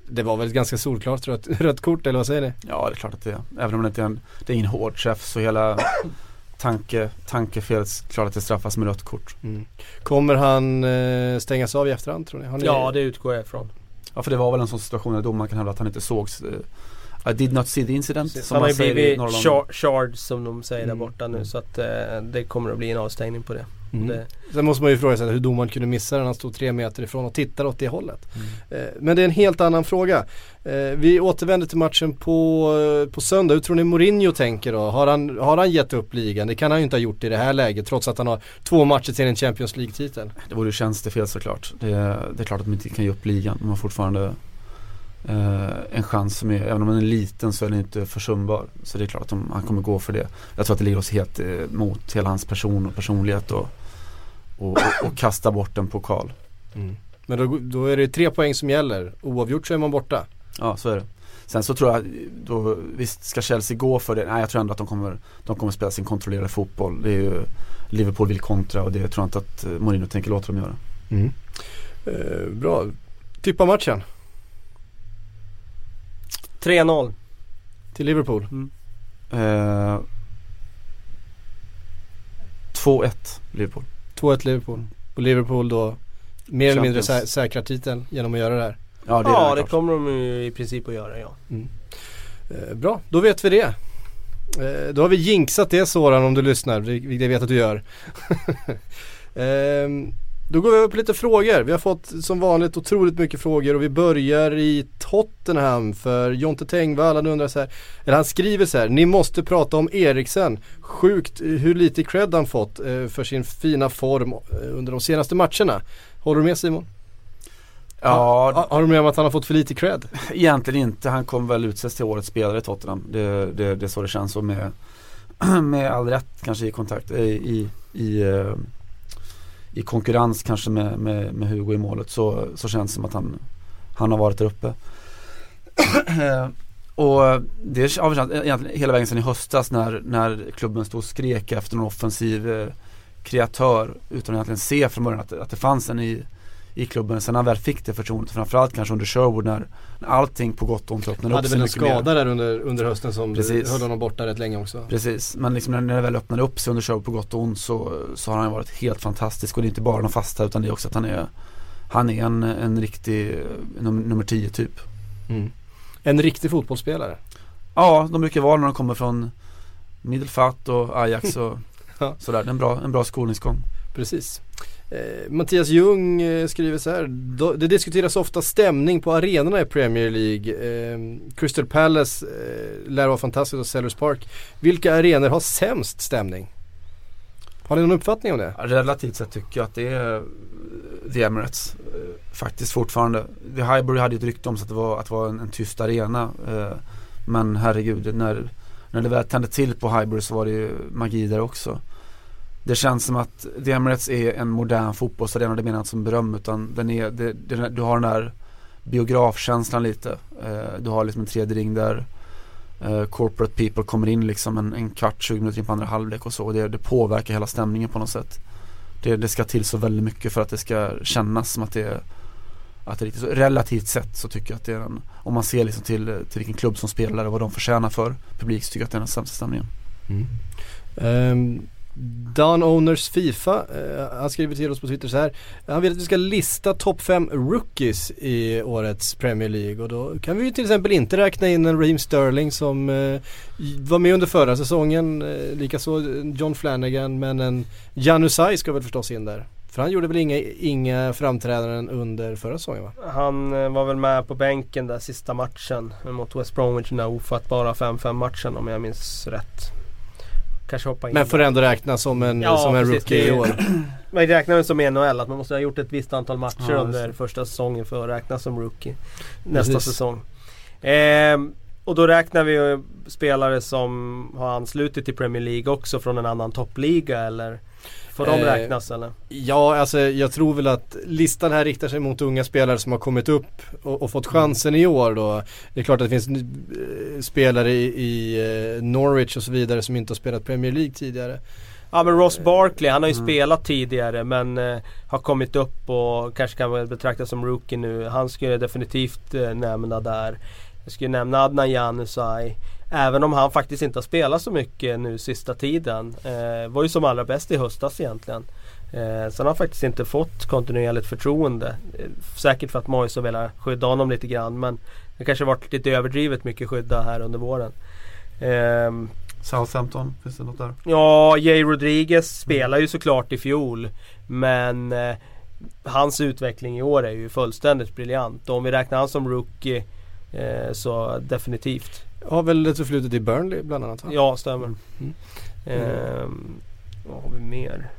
Det var väl ganska solklart rött, rött kort eller vad säger ni? Ja det är klart att det är. Även om det inte är en, det är ingen hård träff så hela tanke, tankefelet klart att det straffas med rött kort. Mm. Kommer han eh, stängas av i efterhand tror ni? ni? Ja det utgår jag ifrån. Ja för det var väl en sån situation där domaren kan hävda att han inte sågs. I did not see the incident. Precis. Som han har ju blivit charged som de säger mm. där borta nu mm. så att eh, det kommer att bli en avstängning på det. Mm. Det. Sen måste man ju fråga sig hur domaren kunde missa den. Han stod tre meter ifrån och tittade åt det hållet. Mm. Eh, men det är en helt annan fråga. Eh, vi återvänder till matchen på, eh, på söndag. Hur tror ni Mourinho tänker då? Har han, har han gett upp ligan? Det kan han ju inte ha gjort i det här läget trots att han har två matcher till en Champions League-titel. Det vore ju tjänstefel såklart. Det, det är klart att man inte kan ge upp ligan. Man har fortfarande en chans som är, även om den är liten så är den inte försumbar. Så det är klart att de, han kommer gå för det. Jag tror att det ligger oss helt uh, mot hela hans person och personlighet och och, och, och kasta bort en pokal. Mm. Men då, då, är det tre poäng som gäller. Oavgjort så är man borta. Ja, så är det. Sen så tror jag, då, visst ska Chelsea gå för det? Nej, jag tror ändå att de kommer, de kommer spela sin kontrollerade fotboll. Det är ju, Liverpool vill kontra och det tror jag inte att eh, Mourinho tänker låta dem göra. Mm. Eh, bra. Tippa matchen. 3-0. Till Liverpool? Mm. Eh, 2-1 Liverpool. 2-1 Liverpool. Och Liverpool då mer eller mindre sä säkrar titeln genom att göra det här. Ja det, ja, det kommer de ju i princip att göra ja. Mm. Eh, bra, då vet vi det. Eh, då har vi jinxat det Soran om du lyssnar, vilket jag vet att du gör. eh, då går vi över på lite frågor. Vi har fått som vanligt otroligt mycket frågor och vi börjar i Tottenham för Jonte Tengvall han undrar så här, eller han skriver så här, ni måste prata om Eriksen. Sjukt hur lite cred han fått eh, för sin fina form eh, under de senaste matcherna. Håller du med Simon? Ja. Har, har du med om att han har fått för lite cred? Egentligen inte. Han kom väl utses till årets spelare i Tottenham. Det, det, det är så det känns och med, med all rätt kanske i kontakt i, i, i i konkurrens kanske med, med, med Hugo i målet så, så känns det som att han, han har varit där uppe. Eh, och det har vi känt egentligen hela vägen sedan i höstas när, när klubben stod och skrek efter någon offensiv eh, kreatör utan att egentligen se från början att, att det fanns en i, i klubben. Sen när han väl fick det förtroendet, framförallt kanske under Sherwood när, när allting på gott och ont öppnade upp sig mycket mer. hade väl en skada där under, under hösten som Precis. höll honom borta rätt länge också. Precis, men liksom när, när det väl öppnade upp sig under Sherwood på gott och ont så, så har han varit helt fantastisk. Och det är inte bara de fasta utan det är också att han är Han är en, en riktig num, nummer 10 typ. Mm. En riktig fotbollsspelare? Ja, de brukar vara när de kommer från Middelfart och Ajax och ja. sådär. En bra, en bra skolningsgång. Precis. Eh, Mattias Ljung eh, skriver så här. Det diskuteras ofta stämning på arenorna i Premier League. Eh, Crystal Palace eh, lär vara fantastiskt och Sellers Park. Vilka arenor har sämst stämning? Har ni någon uppfattning om det? Relativt sett tycker jag att det är eh, The Emirates. Eh, faktiskt fortfarande. The Highbury hade ju ett rykte om sig att det var, att det var en, en tyst arena. Eh, men herregud, när, när det väl tände till på Highbury så var det ju magi där också. Det känns som att The Emirates är en modern fotbollsarena, det menar jag inte som beröm utan den är, det, det, du har den där biografkänslan lite. Eh, du har liksom en tredje ring där eh, corporate people kommer in liksom en, en kvart, 20 minuter in på andra halvlek och så. Och det, det påverkar hela stämningen på något sätt. Det, det ska till så väldigt mycket för att det ska kännas som att det är att det är riktigt så, relativt sett så tycker jag att det är en, om man ser liksom till, till vilken klubb som spelar och vad de förtjänar för publik så tycker jag att det är den sämsta stämningen. Mm. Um, Don Owners Fifa, eh, han skriver till oss på Twitter så här. Han vill att vi ska lista topp 5 rookies i årets Premier League och då kan vi ju till exempel inte räkna in en Raheem Sterling som eh, var med under förra säsongen, eh, likaså John Flanagan men en Janusaj ska väl förstås in där. För han gjorde väl inga, inga framträdanden under förra säsongen va? Han eh, var väl med på bänken där sista matchen mot West Bromwich den där ofattbara 5-5 matchen om jag minns rätt. Kanske hoppa in. Men får ändå räknas som en, ja, som en rookie i år. man räknar väl som i NHL att man måste ha gjort ett visst antal matcher ja, under första säsongen för att räknas som rookie. Nästa precis. säsong. Eh, och då räknar vi spelare som har anslutit till Premier League också från en annan toppliga eller? Får de eh, räknas eller? Ja, alltså jag tror väl att listan här riktar sig mot unga spelare som har kommit upp och, och fått chansen i år då. Det är klart att det finns eh, spelare i, i eh, Norwich och så vidare som inte har spelat Premier League tidigare. Ja men Ross Barkley, han har ju mm. spelat tidigare men eh, har kommit upp och kanske kan betraktas som rookie nu. Han skulle definitivt eh, nämna där. Jag skulle nämna Adnan Januzaj. Även om han faktiskt inte har spelat så mycket nu sista tiden. Eh, var ju som allra bäst i höstas egentligen. Eh, sen har han faktiskt inte fått kontinuerligt förtroende. Eh, säkert för att Moise velat skydda honom lite grann men det kanske varit lite överdrivet mycket skydda här under våren. Eh, Southampton, finns det något där? Ja, Jay Rodriguez spelar ju såklart i fjol. Men eh, hans utveckling i år är ju fullständigt briljant. Och om vi räknar han som rookie eh, så definitivt. Har väl ett förflutet i Burnley bland annat va? Ja, stämmer. Mm. Mm. Ehm, vad har vi mer?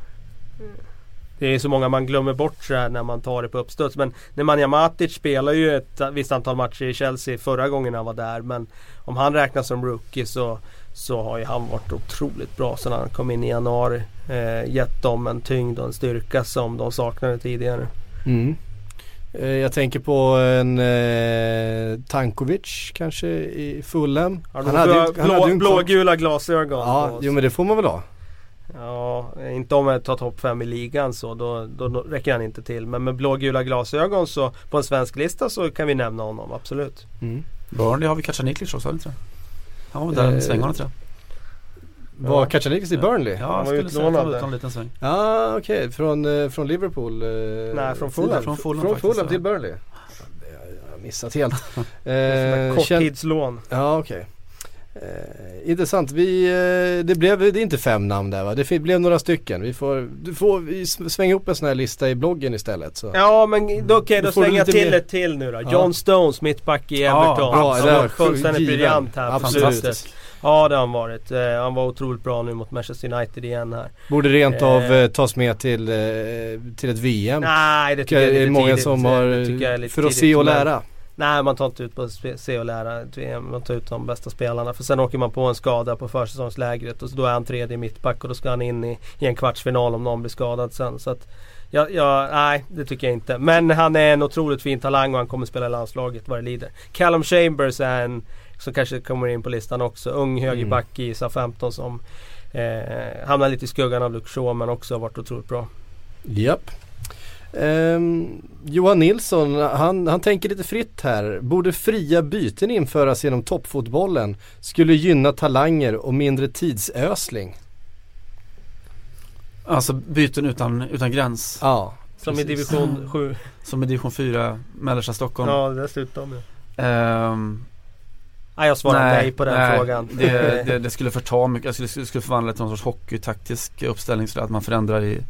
Det är så många man glömmer bort så här när man tar det på uppstuds. Men Nemanja Matic spelar ju ett visst antal matcher i Chelsea förra gången han var där. Men om han räknas som rookie så, så har ju han varit otroligt bra sedan han kom in i januari. Eh, gett dem en tyngd och en styrka som de saknade tidigare. Mm. Eh, jag tänker på en eh, Tankovic kanske i Fulham. Han, han hade, blå, han hade blå, blågula glasögon. Ja, jo men det får man väl ha. Ja, inte om jag tar topp 5 i ligan så då, då, då, räcker han inte till. Men med blågula glasögon så på en svensk lista så kan vi nämna honom, absolut. Mm. Burnley har vi Kacaniklic också, inte Han var där en eh, sväng tror jag. Var ja. Kacanikis i Burnley? Ja, han var utlånad en liten sväng. Ja, ah, okej. Okay. Från, eh, från Liverpool? Eh, Nej, från Fulham. Från Fulham, från Fulham till Burnley. Jag har missat helt. eh, Korttidslån. Ja, okej. Okay. Eh, intressant. Vi, eh, det blev, det är inte fem namn där va? Det blev några stycken. Vi får, du får vi svänga upp en sån här lista i bloggen istället. Så. Ja men okej okay, då slänger jag till mer. ett till nu då. Ja. John Stones, mittback i Everton. Ja, bra, det fullständigt briljant här på slutet. Ja det har han varit. Eh, han var otroligt bra nu mot Manchester United igen här. Borde rent av eh, eh tas med till, eh, till ett VM. Nej det tycker jag är lite många tidigt. som har, för att se och lära. Nej man tar inte ut på se och lära. Man tar ut de bästa spelarna. För sen åker man på en skada på försäsongslägret och då är han tredje mittback och då ska han in i, i en kvartsfinal om någon blir skadad sen. Så att, ja, ja, nej det tycker jag inte. Men han är en otroligt fin talang och han kommer spela i landslaget vad det lider. Callum Chambers är en som kanske kommer in på listan också. Ung högerback mm. i SA-15 som eh, hamnar lite i skuggan av Luke Shaw men också har varit otroligt bra. Japp. Um, Johan Nilsson, han, han tänker lite fritt här. Borde fria byten införas genom toppfotbollen? Skulle gynna talanger och mindre tidsösling. Alltså byten utan, utan gräns? Ja. Som precis. i division 7? Som i division 4, mellersta Stockholm? Ja, dessutom ja. Um, Nej jag svarar nej, nej på den nej, frågan. Det, det, det, skulle förta mycket, jag skulle, skulle förvandla det till någon sorts hockeytaktisk uppställning så att man förändrar i,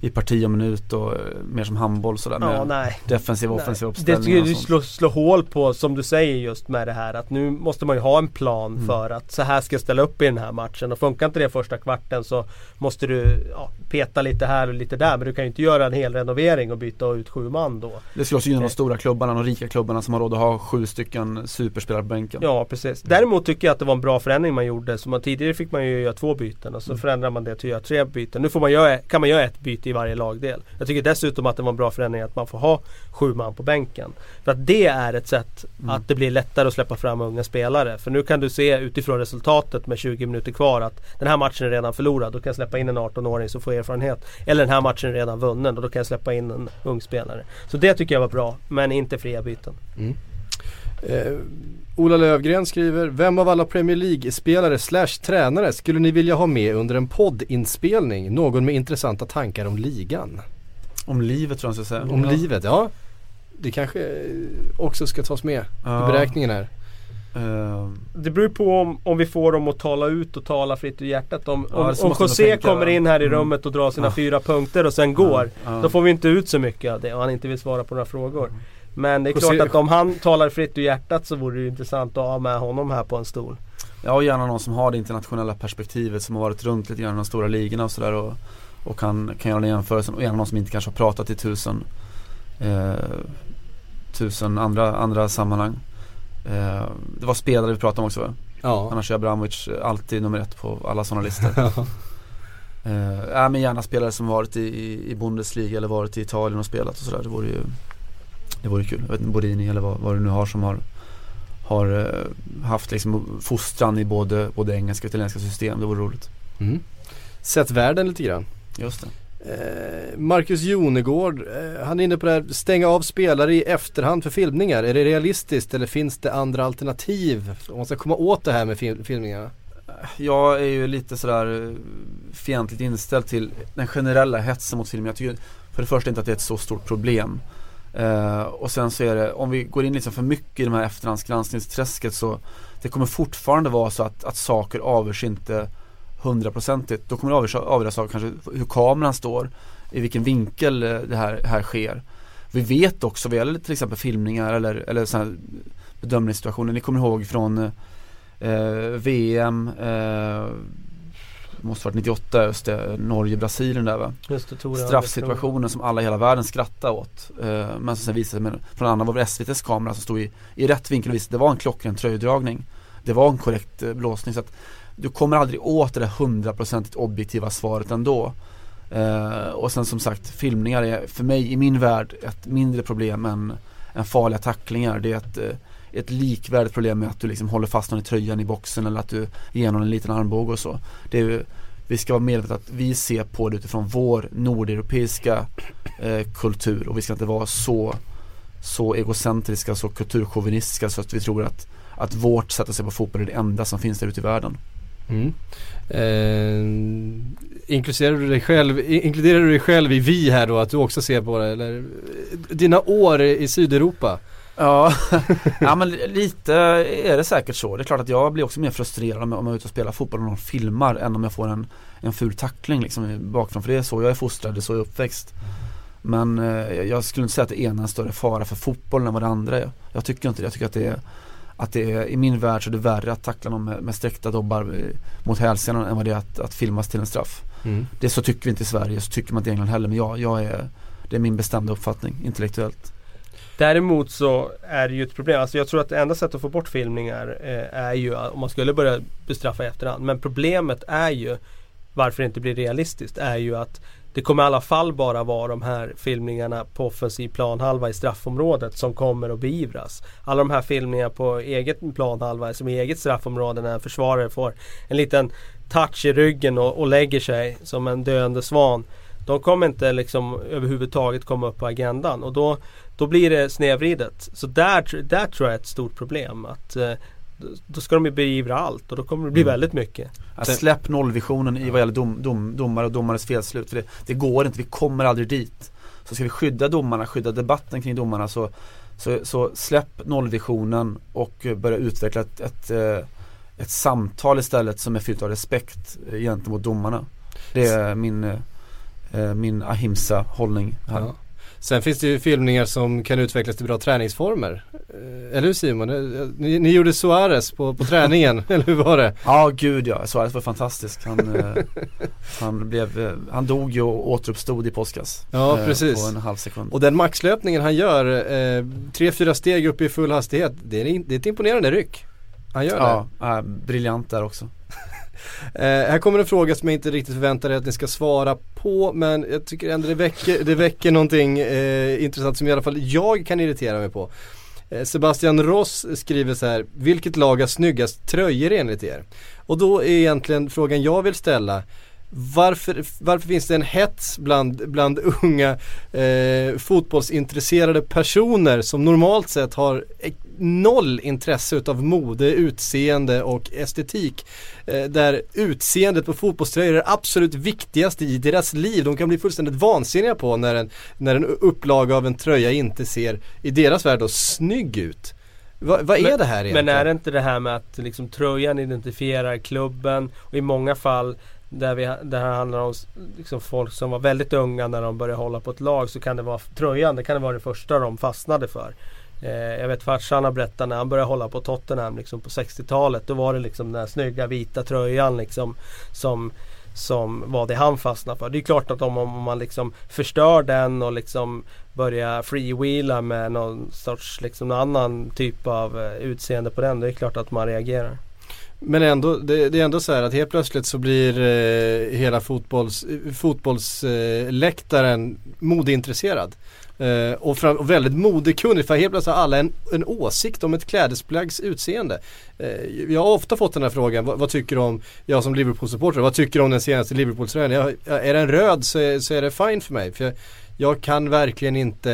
i parti och minut och eh, mer som handboll sådär Ja, med nej. defensiv och offensiv Det uppställning skulle och du slå, slå hål på som du säger just med det här att nu måste man ju ha en plan Mm. för att så här ska jag ställa upp i den här matchen och funkar inte det första kvarten så måste du ja, peta lite här och lite där men du kan ju inte göra en hel renovering och byta ut sju man då. Det skulle också gynna de stora klubbarna, de rika klubbarna som har råd att ha sju stycken superspelare på bänken. Ja precis. Däremot tycker jag att det var en bra förändring man gjorde. Så man, tidigare fick man ju göra två byten och så Mm. förändrar man det till att göra tre byten. Nu får man göra, kan man göra ett byte i varje lagdel. Jag tycker dessutom att det var en bra förändring att man får ha sju man på bänken. För att det är ett sätt Mm. att det blir lättare att släppa fram unga spelare. För nu kan du se utifrån resultatet med 20 minuter kvar att den här matchen är redan förlorad. Då kan jag släppa in en 18-åring som får erfarenhet. Eller den här matchen är redan vunnen och då kan jag släppa in en ung spelare. Så det tycker jag var bra. Men inte fria byten. Eh, Ola Lövgren skriver, vem av alla Premier League-spelare slash tränare skulle ni vilja ha med under en poddinspelning? Någon med intressanta tankar om ligan? Om livet tror jag ska säga. Om livet, ja. Det kanske eh, också ska tas med Ja. i beräkningen här. Eh, Det beror på om, om vi får dem att tala ut och tala fritt ur hjärtat. Om, Ja, om, så om José kommer ja. in här i Mm. rummet och drar sina Ja. fyra punkter och sen går. ja. Då får vi inte ut så mycket av det och han inte vill svara på några frågor. Men det är klart att om han talar fritt ur hjärtat så vore det ju intressant att ha med honom här på en stol. Ja och gärna någon som har det internationella perspektivet som har varit runt lite grann i de stora ligorna och sådär och, och kan, kan göra den jämförelsen och gärna någon som inte kanske har pratat i tusen eh, Tusen andra, andra sammanhang eh, Det var spelare vi pratade om också? Ja. Annars är Abramovic alltid nummer ett på alla sådana listor eh, ja, men gärna spelare som varit i, i, i Bundesliga eller varit i Italien och spelat och sådär Det vore ju Det vore kul, jag vet inte, Borini eller vad, vad du nu har som har har eh, haft liksom fostran i både, både engelska och italienska system. Det vore roligt. Mm. Sett världen lite grann. Just det. Eh, Marcus Jonegård, eh, han är inne på det här, stänga av spelare i efterhand för filmningar. Är det realistiskt eller finns det andra alternativ om man ska komma åt det här med fil- filmningarna? Jag är ju lite sådär fientligt inställd till den generella hetsen mot film. Jag tycker för det första inte att det är ett så stort problem. Eh, och sen så är det, om vi går in liksom för mycket i de här efterhandsgranskningsträsket så det kommer fortfarande vara så att, att saker avgörs inte hundraprocentigt. Då kommer det avgöras, avgöras av kanske hur kameran står, i vilken vinkel eh, det här, här sker. Vi vet också vad gäller till exempel filmningar eller, eller sådana här bedömningssituationer. Ni kommer ihåg från eh, VM eh, Måste varit 98 just det, Norge-Brasilien där va? Just det, Tore Straffsituationen som alla i hela världen skrattade åt. Eh, Men som sen visade sig, från andra var det SVTs kamera som stod i, i rätt vinkel och visade det var en klockren tröjdragning. Det var en korrekt eh, blåsning. Så att Du kommer aldrig åt det där hundraprocentigt objektiva svaret ändå. Eh, Och sen som sagt filmningar är för mig i min värld ett mindre problem än, än farliga tacklingar. Det är ett eh, ett likvärdigt problem med att du liksom håller fast någon i tröjan i boxen eller att du ger någon en liten armbåge och så. Det är ju, vi ska vara medvetna att vi ser på det utifrån vår nordeuropeiska eh, kultur och vi ska inte vara så, så egocentriska, så kulturchauvinistiska så att vi tror att, att vårt sätt att se på fotboll är det enda som finns där ute i världen. Mm. Eh, inkluderar, du dig själv, i- inkluderar du dig själv i vi här då att du också ser på det eller eh, dina år i Sydeuropa? Ja, ja men lite är det säkert så. Det är klart att jag blir också mer frustrerad om jag om jag är ute och spelar fotboll och någon filmar än om jag får en, en ful tackling liksom bakifrån. För det är så jag är fostrad, det är så jag är uppväxt. Men eh, jag skulle inte säga att det ena är en större fara för fotbollen än vad det andra är. Jag tycker inte det. Jag tycker att det är att det är, i min värld så är det värre att tackla någon med, med sträckta dobbar eh, mot hälsenan än vad det är att, att filmas till en straff. Mm. Det så tycker vi inte i Sverige, så tycker man inte i England heller. Men jag, jag är, det är min bestämda uppfattning, intellektuellt. Däremot så är det ju ett problem. Alltså jag tror att det enda sättet att få bort filmningar eh, är ju om man skulle börja bestraffa i efterhand. Men problemet är ju varför det inte blir realistiskt är ju att det kommer i alla fall bara vara de här filmningarna på offensiv planhalva i straffområdet som kommer att beivras. Alla de här filmningarna på eget planhalva, som i eget straffområde när en försvarare får en liten touch i ryggen och, och lägger sig som en döende svan. De kommer inte liksom överhuvudtaget komma upp på agendan och då, då blir det snedvridet. Så där, där tror jag är ett stort problem. Att, eh, då- ska de ju beivra allt och då kommer det bli Mm. väldigt mycket. Att Sen- släpp nollvisionen i vad gäller dom, dom, domare och domares felslut. För det, det går inte, vi kommer aldrig dit. Så ska vi skydda domarna, skydda debatten kring domarna så, så, så släpp nollvisionen och börja utveckla ett, ett, eh, ett samtal istället som är fyllt av respekt eh, gentemot domarna. Det är min, min ahimsa hållning här. Ja. Sen finns det ju filmningar som kan utvecklas till bra träningsformer. Eh, Eller hur Simon? Eh, Ni, ni gjorde Suarez på, på träningen, eller hur var det? Ja gud ja, Suarez var fantastisk. Han, eh, han, blev, eh, han dog ju och återuppstod i påskas. Ja, eh, precis. På en halv sekund. Och den maxlöpningen han gör, eh, tre, fyra steg upp i full hastighet, det är, det är ett imponerande ryck. Han gör det. Ja, briljant där också. Eh, här kommer en fråga som jag inte riktigt förväntar mig att ni ska svara på men jag tycker ändå det väcker, det väcker någonting eh, intressant som i alla fall jag kan irritera mig på. Eh, Sebastian Ross skriver så här, vilket lag har snyggast tröjor enligt er? Och då är egentligen frågan jag vill ställa varför, varför finns det en hets bland, bland unga eh, fotbollsintresserade personer som normalt sett har noll intresse utav mode, utseende och estetik. Eh, där utseendet på fotbollströjor är absolut viktigaste i deras liv. De kan bli fullständigt vansinniga på när en, när en upplaga av en tröja inte ser, i deras värld då, snygg ut. Va, vad är Men- det här egentligen? Men är det inte det här med att liksom tröjan identifierar klubben och i många fall där, vi, där det handlar om liksom folk som var väldigt unga när de började hålla på ett lag så kan det vara tröjan, det kan det vara det första de fastnade för. Eh, jag vet farsan har berättat när han började hålla på Tottenham liksom på 60-talet. Då var det liksom den här snygga vita tröjan liksom som som var det han fastnade för. Det är klart att om, om man liksom förstör den och liksom börjar freewheela med någon sorts liksom någon annan typ av eh, utseende på den. Det är klart att man reagerar. Men ändå, det, det är ändå så här att helt plötsligt så blir eh, hela fotbolls, fotbollsläktaren eh, modeintresserad. Eh, och, fram, och väldigt modekunnig för helt plötsligt har alla en, en åsikt om ett klädesplaggs utseende. Eh, jag har ofta fått den här frågan, vad, vad tycker du om, jag som Liverpool-supporter, vad tycker du om den senaste Liverpool-tröjan? Är den röd så är, så är det fine för mig. För jag, jag kan verkligen inte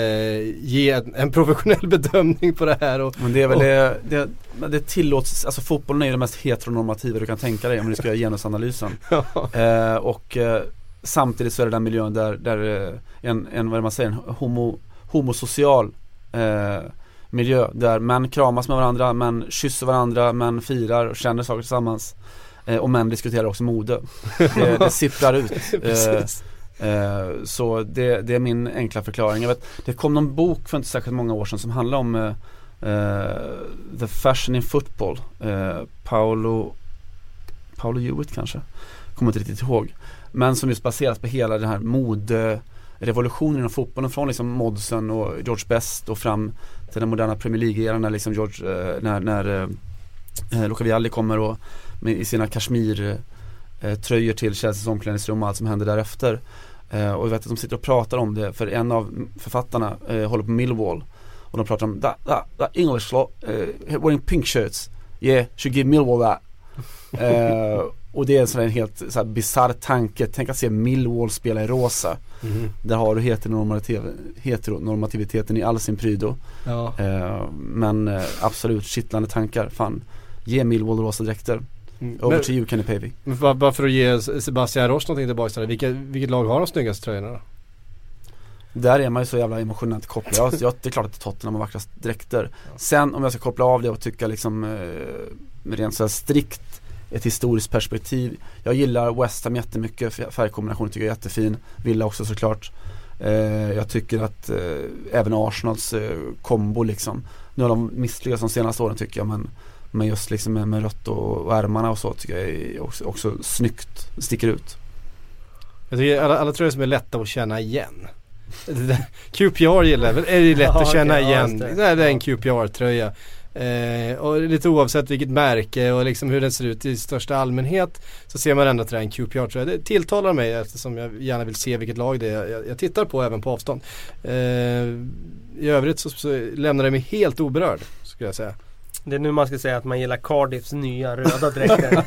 ge en, professionell bedömning på det här. Och, Men det är väl Och- det, det, det tillåts, alltså fotbollen är ju det mest heteronormativa du kan tänka dig om du ska göra genusanalysen. Eh, och eh, samtidigt så är det den miljön där, där eh, en, en, vad man säger, en homo, homosocial eh, miljö där män kramas med varandra, män kysser varandra, män firar och känner saker tillsammans. Eh, och män diskuterar också mode. Det, det sipprar ut. Eh. Eh, så det, det är min enkla förklaring. Jag vet, det kom någon bok för inte särskilt många år sedan som handlar om eh, The Fashion in Football. Paolo, Paolo Hewitt kanske? Kommer inte riktigt ihåg. Men som just baseras på hela den här moderevolutionen inom fotbollen från liksom Modsen och George Best och fram till den moderna Premier League-eran när liksom George, eh, när, när eh, Luca Vialli kommer och med, i sina kashmir eh, tröjor till Chelseas omklädningsrum och allt som händer därefter. Eh, och jag vet att de sitter och pratar om det för en av författarna eh, håller på Millwall och de pratar om that, that, that English lot uh, wearing pink shirts yeah, should give Millwall that. Och det är en sån här helt så här bisarr tanke, tänk att se Millwall spela i rosa. Mhm. Där har du heteronormativ- heteronormativiteten i all sin prydo. Ja. Eh, men eh, absolut kittlande tankar, fan. Ge Millwall rosa dräkter. Mm. Over Men- to you Kenny Pavey. Bara, bara för att ge Sebastian Ross någonting tillbaka till. Vilka, vilket lag har de snyggaste tröjorna då? Där är man ju så jävla emotionellt kopplad. Jag, jag, det är klart att Tottenham har vackrast dräkter. Sen om jag ska koppla av det och tycka liksom eh, rent så strikt ett historiskt perspektiv. Jag gillar West Ham jättemycket, färgkombinationen tycker jag är jättefin. Villa också såklart. Eh, jag tycker att eh, även Arsenals eh, kombo liksom. Nu har de misslyckats de senaste åren tycker jag men men just liksom med, med rött och, och ärmarna och så tycker jag är också, också snyggt, sticker ut. Jag tycker alla, alla tröjor som är lätta att känna igen. QPR gillar jag, väl. är det lätt Ja, att känna ja, igen. just det. det. är en Ja. QPR-tröja. Eh, och lite oavsett vilket märke och liksom hur den ser ut i största allmänhet så ser man ändå att det är en QPR-tröja. Det tilltalar mig eftersom jag gärna vill se vilket lag det är jag, jag tittar på även på avstånd. Eh, I övrigt så, så lämnar det mig helt oberörd skulle jag säga. Det är nu man ska säga att man gillar Cardiffs nya röda dräkter.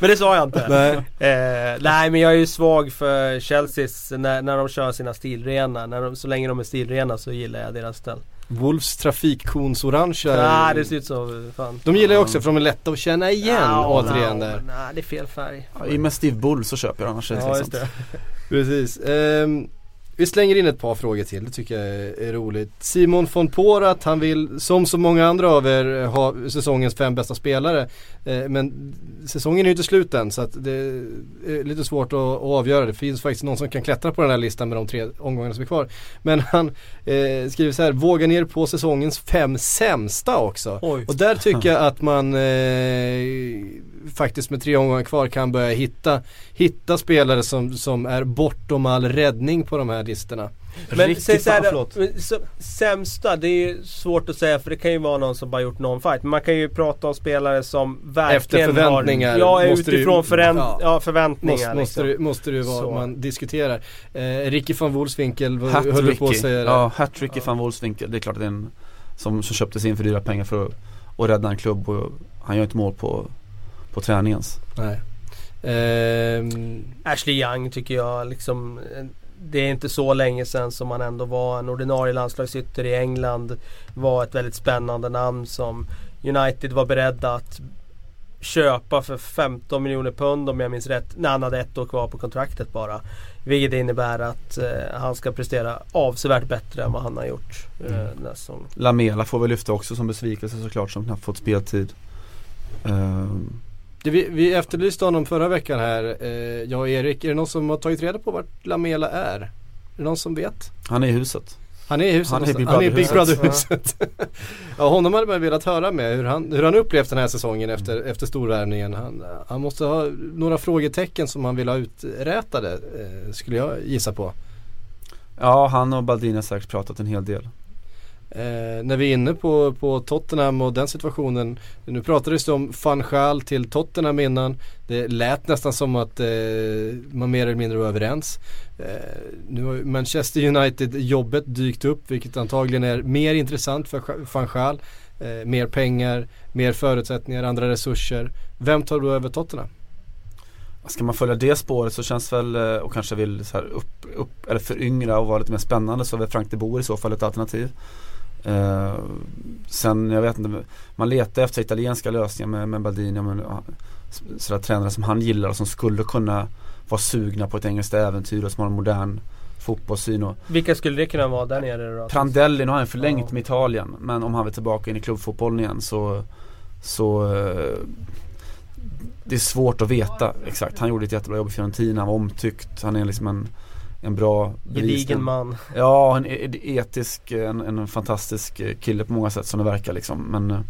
men det sa jag inte. Nej. Eh, nej men jag är ju svag för Chelseas när, när de kör sina stilrena. När de, så länge de är stilrena så gillar jag deras ställ. Wolves trafikkonsorangea. Nej det ser ut så fan. De gillar jag också för de är lätta att känna igen Ja, återigen nej, där. Nej det är fel färg. Ja, I och med Steve Bull så köper jag annars Ja just det. Precis. Ehm, Vi slänger in ett par frågor till, det tycker jag är roligt. Simon von Porat, han vill som så många andra av er ha säsongens fem bästa spelare. Eh, men säsongen är ju inte slut än så att det är lite svårt att, att, avgöra. Det finns faktiskt någon som kan klättra på den här listan med de tre omgångarna som är kvar. Men han eh, skriver så här, våga ner på säsongens fem sämsta också. Oj. Och där tycker jag att man eh, faktiskt med tre omgångar kvar kan börja hitta, hitta spelare som, som är bortom all räddning på de här listorna. Men säg såhär, så, sämsta, det är ju svårt att säga för det kan ju vara någon som bara gjort någon fight. Men man kan ju prata om spelare som verkligen Efter förväntningar. Har, ja, utifrån du, förvänt, ja, ja, förväntningar. Måste, liksom. måste, det, måste det vara, så. man diskuterar. Eh, Ricky van Wolfswinkel höll du på att säga det. Ja, hat-Ricky ja. van Wolfswinkel. Det är klart att det är en som, som köptes in för dyra pengar för att, att rädda en klubb och han gör inte mål på, på träning ens. Nej. Um... Ashley Young tycker jag liksom det är inte så länge sedan som han ändå var en ordinarie landslagsytter i England. Var ett väldigt spännande namn som United var beredda att köpa för 15 miljoner pund om jag minns rätt. När han hade ett år kvar på kontraktet bara. Vilket innebär att eh, han ska prestera avsevärt bättre än vad han har gjort eh, mm. Lamela får väl lyfta också som besvikelse såklart som knappt fått speltid. Um. Det, vi, vi efterlyste honom förra veckan här, eh, jag och Erik. Är det någon som har tagit reda på vart Lamela är? Är det någon som vet? Han är i huset. Han är i huset. Han är i Big Brother-huset. Brother ja, honom hade man velat höra med hur han, hur han upplevt den här säsongen efter, efter storvärvningen. Han, han måste ha några frågetecken som han vill ha uträtade, eh, skulle jag gissa på. Ja, han och Baldini har säkert pratat en hel del. Eh, när vi är inne på, på Tottenham och den situationen. Nu pratades det om van till Tottenham innan. Det lät nästan som att eh, man mer eller mindre var överens. Eh, nu har Manchester United jobbet dykt upp vilket antagligen är mer intressant för van Eh, mer pengar, mer förutsättningar, andra resurser. Vem tar då över Tottenham? Ska man följa det spåret så känns väl eh, och kanske vill så här upp, upp eller föryngra och vara lite mer spännande så är väl Frank de Boer i så fall ett alternativ. Eh, sen, jag vet inte, man letar efter italienska lösningar med, med Baldini, men, sådär tränare som han gillar och som skulle kunna vara sugna på ett engelskt äventyr och som har en modern fotbollssyn. Och Vilka skulle det kunna vara där nere då? Prandelli, nu har han förlängt ja. med Italien. Men om han vill tillbaka in i klubbfotbollen igen så, så eh, det är svårt att veta exakt. Han gjorde ett jättebra jobb i Fiorentina, han var omtyckt. Han är liksom en en bra Gedigen man Ja, en e-, etisk, en, en fantastisk kille på många sätt som det verkar liksom Men eh,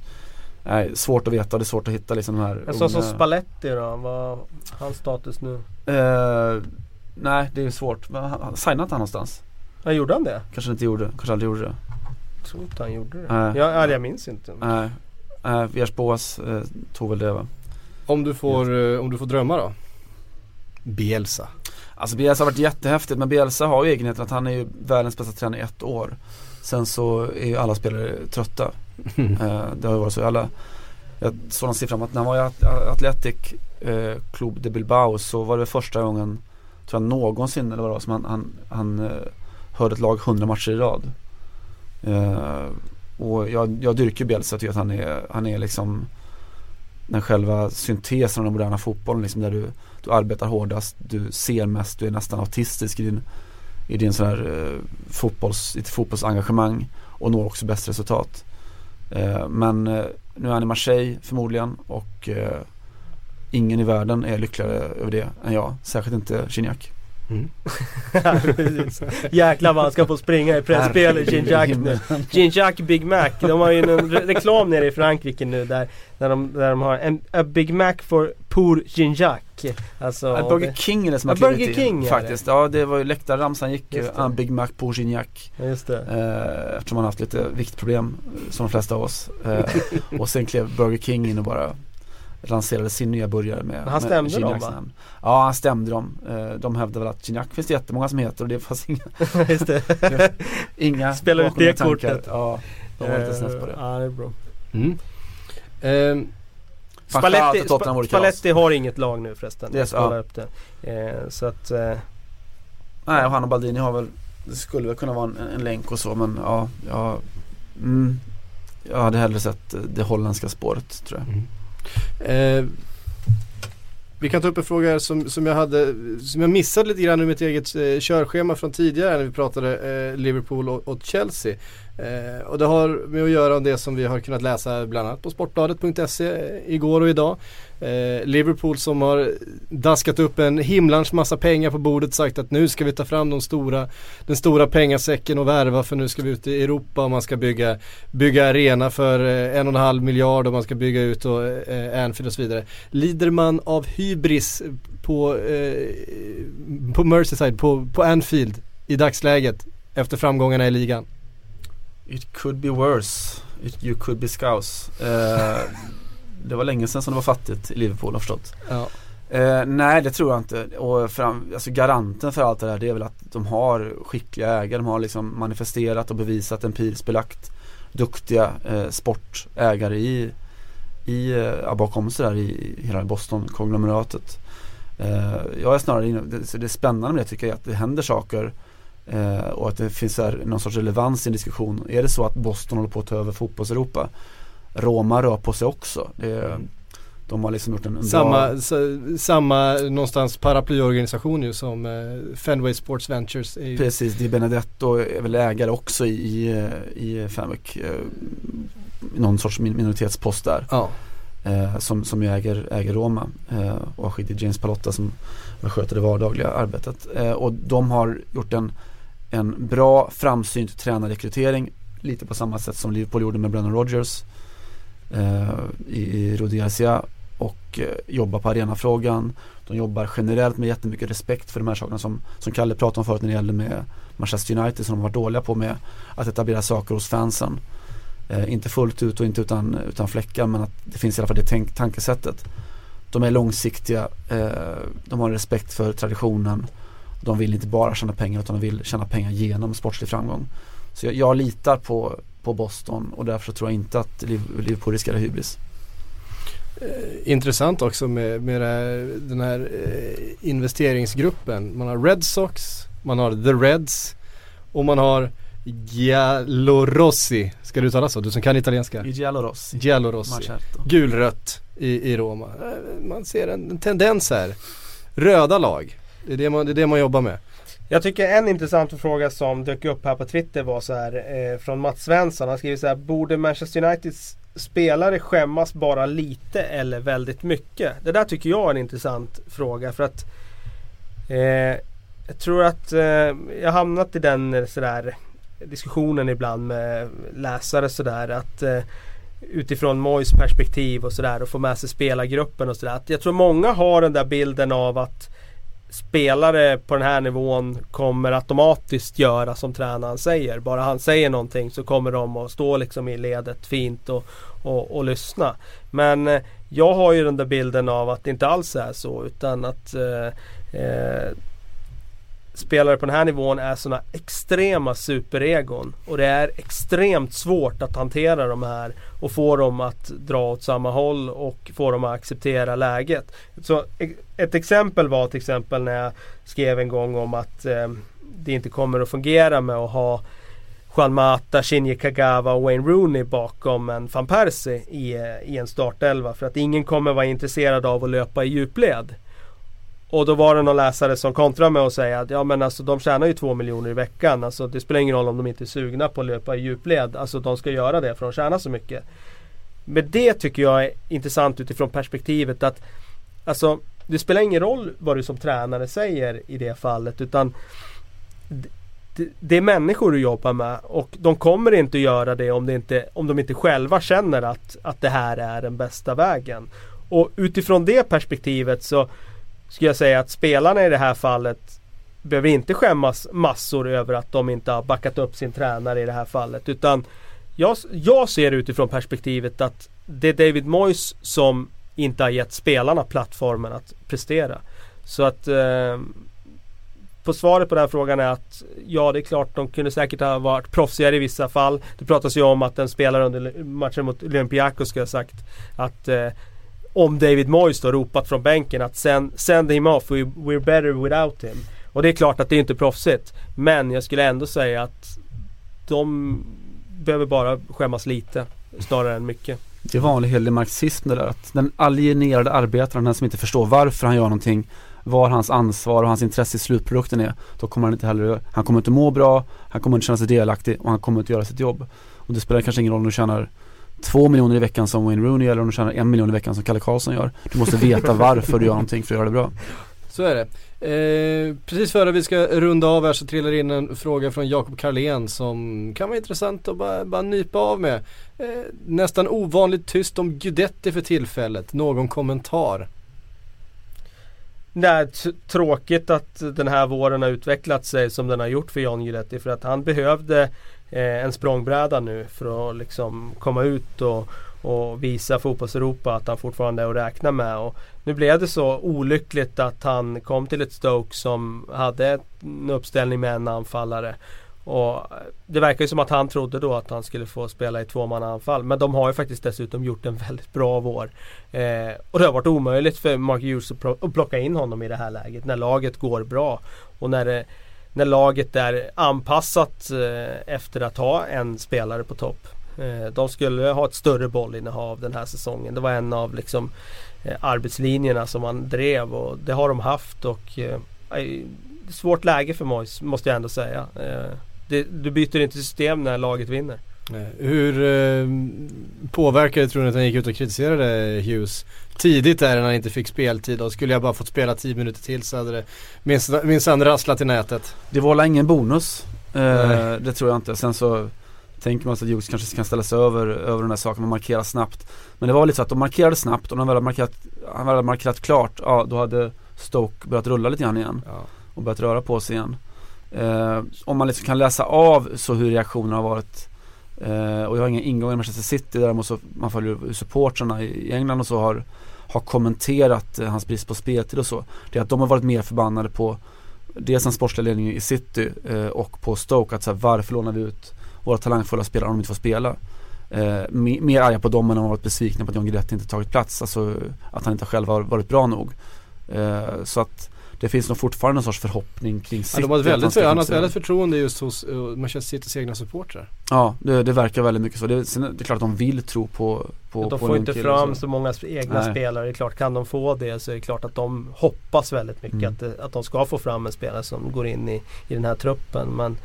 Nej, svårt att veta, det är svårt att hitta liksom de här En sån som Spalletti då, vad hans status nu? Uh, nej, det är svårt. Signade inte han någonstans? Ja, gjorde han det? Kanske inte gjorde, kanske aldrig gjorde det Jag tror inte han gjorde det. Uh, ja, jag minns inte. Nej, Viers Boas uh, tog väl det va? Om du får, uh, om du får drömma då? Bielsa Alltså Bielsa har varit jättehäftigt men Bielsa har ju egenheten att han är ju världens bästa tränare i ett år. Sen så är ju alla spelare trötta. eh, det har ju varit så. Alla, jag såg en siffra om att när han var i Athletic eh, Club de Bilbao så var det första gången, tror jag någonsin eller vad det var, som han, han, han eh, hörde ett lag 100 matcher i rad. Eh, och jag, jag dyrker Bielsa, jag tycker att han är, han är liksom den själva syntesen av den moderna fotbollen liksom där du, du arbetar hårdast, du ser mest, du är nästan autistisk i din, i din sån här eh, fotbolls, ditt fotbollsengagemang och når också bäst resultat. Eh, men eh, nu är han i Marseille förmodligen och eh, ingen i världen är lyckligare över det än jag, särskilt inte Gignac. Mm. Jäklar vad han ska få springa i pressspel i Ginjack nu. Ginjack Big Mac. De har ju en reklam nere i Frankrike nu där, där, de, där de har en a Big Mac for pour Ginjack. Alltså, ja, Burger King är det som har klivit in King faktiskt. Ja det var ju läktarramsan gick ju. En Big Mac pour Gignac. Just det. Eh, eftersom han haft lite viktproblem som de flesta av oss. Eh, och sen klev Burger King in och bara lanserade sin nya burgare med Men han stämde med dem va? Ja han stämde dem. Eh, de hävdade väl att Gignac finns det jättemånga som heter och det fanns inga Just det. Inga Spelar ut det kortet. Ja, de var lite snett på det. Ja det är bra. Mm. Um, Spalletti, Spalletti har inget lag nu förresten. Yes, ja. upp det. Eh, så att eh. Nej och han och Baldini har väl Det skulle väl kunna vara en, en länk och så men ja, ja mm, Jag hade hellre sett det holländska spåret tror jag. Mm. Eh, Vi kan ta upp en fråga som, som jag hade, som jag missade lite grann i mitt eget eh, körschema från tidigare när vi pratade eh, Liverpool och, och Chelsea. Eh, och det har med att göra om det som vi har kunnat läsa bland annat på sportbladet.se eh, igår och idag. Eh, Liverpool som har daskat upp en himlans massa pengar på bordet sagt att nu ska vi ta fram de stora, den stora pengasäcken och värva för nu ska vi ut i Europa och man ska bygga, bygga arena för eh, en och en halv miljard och man ska bygga ut och, eh, Anfield och så vidare. Lider man av hybris på, eh, på Merseyside, på, på Anfield i dagsläget efter framgångarna i ligan? It could be worse. It, you could be scouse. Eh, det var länge sedan som det var fattigt i Liverpool har förstått. Ja. Eh, nej det tror jag inte. Och fram, alltså garanten för allt det där det är väl att de har skickliga ägare. De har liksom manifesterat och bevisat empiriskt belagt duktiga eh, sportägare i, i eh, bakom sig där i hela Boston-konglomeratet. Eh, jag är snarare inne, det, det är spännande med det tycker jag att det händer saker eh, och att det finns här någon sorts relevans i en diskussion. Är det så att Boston håller på att ta över fotbolls-Europa Roma rör på sig också. Det, de har liksom gjort en, samma, bra... samma någonstans paraplyorganisation ju som eh, Fenway Sports Ventures. Är ju... Precis, Di Benedetto är väl ägare också i, i, Fenwick. Eh, någon sorts minoritetspost där. Ja. Eh, som, som ju äger, äger Roma eh, och har James Palotta som sköter det vardagliga arbetet. Eh, och de har gjort en, en bra framsynt tränarrekrytering lite på samma sätt som Liverpool gjorde med Brennan Rodgers eh, i, i Rhodesia och eh, jobbar på arenafrågan. De jobbar generellt med jättemycket respekt för de här sakerna som, som Kalle pratade om förut när det gällde med Manchester United som de har varit dåliga på med att etablera saker hos fansen. Eh, inte fullt ut och inte utan, utan fläckar men att det finns i alla fall det tänk, tankesättet. De är långsiktiga, eh, de har respekt för traditionen. De vill inte bara tjäna pengar utan de vill tjäna pengar genom sportslig framgång. Så jag, jag litar på, på Boston och därför tror jag inte att Liverpool riskerar hybris. Eh, intressant också med, med den här eh, investeringsgruppen. Man har Red Sox, man har The Reds och man har Giallorossi. Ska du uttala så? Du som kan italienska? Giallorossi. Giallorossi. Gulrött i, i Roma. Eh, man ser en, en tendens här. Röda lag. Det är det, man, det är det man jobbar med. Jag tycker en intressant fråga som dök upp här på Twitter var så här eh, från Mats Svensson. Han skriver så här. Borde Manchester Uniteds spelare skämmas bara lite eller väldigt mycket? Det där tycker jag är en intressant fråga för att eh, jag tror att eh, jag hamnat i den eh, sådär diskussionen ibland med läsare sådär att eh, utifrån Mois perspektiv och sådär och få med sig spelargruppen och sådär. Jag tror många har den där bilden av att spelare på den här nivån kommer automatiskt göra som tränaren säger. Bara han säger någonting så kommer de att stå liksom i ledet fint och, och, och lyssna. Men eh, jag har ju den där bilden av att det inte alls är så utan att eh, eh, spelare på den här nivån är sådana extrema superegon. Och det är extremt svårt att hantera de här och få dem att dra åt samma håll och få dem att acceptera läget. Så e-, ett exempel var till exempel när jag skrev en gång om att eh, det inte kommer att fungera med att ha Juan Mata, Shinji Kagawa och Wayne Rooney bakom en van Persie i, eh, i en startelva. För att ingen kommer vara intresserad av att löpa i djupled. Och då var det någon läsare som kontrade med att säga att ja men alltså de tjänar ju två miljoner i veckan. Alltså det spelar ingen roll om de inte är sugna på att löpa i djupled. Alltså de ska göra det för de tjänar så mycket. Men det tycker jag är intressant utifrån perspektivet att Alltså det spelar ingen roll vad du som tränare säger i det fallet utan det, det är människor du jobbar med och de kommer inte att göra det om, det inte, om de inte själva känner att, att det här är den bästa vägen. Och utifrån det perspektivet så skulle jag säga att spelarna i det här fallet behöver inte skämmas massor över att de inte har backat upp sin tränare i det här fallet. Utan jag, jag ser utifrån perspektivet att det är David Moyes som inte har gett spelarna plattformen att prestera. Så att eh, på svaret på den frågan är att ja, det är klart de kunde säkert ha varit proffsigare i vissa fall. Det pratas ju om att en spelare under matchen mot Olympiakos skulle ha sagt att eh, om David Moyes då ropat från bänken att send, send him off, we, we're better without him. Och det är klart att det är inte proffsigt. Men jag skulle ändå säga att de behöver bara skämmas lite snarare än mycket. Det är vanlig helig marxism det där. Att den alienerade arbetaren, den som inte förstår varför han gör någonting, var hans ansvar och hans intresse i slutprodukten är. Då kommer han inte heller, han kommer inte må bra, han kommer inte känna sig delaktig och han kommer inte göra sitt jobb. Och det spelar kanske ingen roll om du tjänar två miljoner i veckan som Wayne Rooney eller om du tjänar en miljon i veckan som Kalle Karlsson gör. Du måste veta varför du gör någonting för att göra det bra. Så är det. Eh, precis före vi ska runda av här så trillar in en fråga från Jakob Karlén som kan vara intressant att bara, bara nypa av med. Eh, nästan ovanligt tyst om Gudetti för tillfället. Någon kommentar? Är tråkigt att den här våren har utvecklat sig som den har gjort för John Guidetti för att han behövde eh, Eh, en språngbräda nu för att liksom komma ut och, och visa fotbolls-Europa att han fortfarande är att räkna med. Och nu blev det så olyckligt att han kom till ett Stoke som hade en uppställning med en anfallare. Och det verkar ju som att han trodde då att han skulle få spela i tvåmannaanfall. Men de har ju faktiskt dessutom gjort en väldigt bra vår. Eh, och det har varit omöjligt för Mark Hughes att, plocka in honom i det här läget. När laget går bra. Och när, det, när laget är anpassat eh, efter att ha en spelare på topp. Eh, de skulle ha ett större bollinnehav den här säsongen. Det var en av liksom eh, arbetslinjerna som man drev och det har de haft. och eh, Svårt läge för Mois måste jag ändå säga. Eh, det, du byter inte system när laget vinner. Hur eh, påverkade tror ni att han gick ut och kritiserade Hughes tidigt där när han inte fick speltid och skulle jag bara fått spela 10 minuter till så hade det minsann rasslat i nätet. Det var väl ingen bonus. Eh, det tror jag inte. Sen så tänker man sig att Hughes kanske kan ställa sig över, över den här saken och markera snabbt. Men det var lite så att de markerade snabbt och när de väl hade markerat, han väl hade markerat klart, ja då hade Stoke börjat rulla lite grann igen. Ja. Och börjat röra på sig igen. Eh, om man liksom kan läsa av så hur reaktionerna har varit eh, och jag har inga ingångar i Manchester City däremot så man följer hur supportrarna i England och så har, har kommenterat eh, hans brist på speltid och så. Det är att de har varit mer förbannade på dels den sportsliga ledningen i City eh, och på Stoke att så här, varför lånar vi ut våra talangfulla spelare om de inte får spela. Eh, mer arga på dem än de har varit besvikna på att John Guidetti inte tagit plats. Alltså att han inte själv har varit bra nog. Eh, så att det finns nog fortfarande en sorts förhoppning kring City. Ja, de har ett väldigt, han har ett väldigt förtroende just hos uh, Manchester Citys egna supportrar. Ja, det, det, verkar väldigt mycket så. Det, det är klart att de vill tro på, på De får inte fram så. så många egna Nej. spelare. Det är klart, kan de få det så är det klart att de hoppas väldigt mycket mm. att, att de ska få fram en spelare som går in i, i den här truppen. Men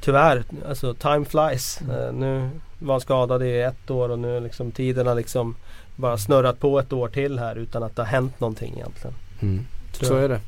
tyvärr, alltså time flies. Mm. Uh, nu var han skadad i ett år och nu liksom tiden har liksom bara snurrat på ett år till här utan att det har hänt någonting egentligen. Mm. Så är det.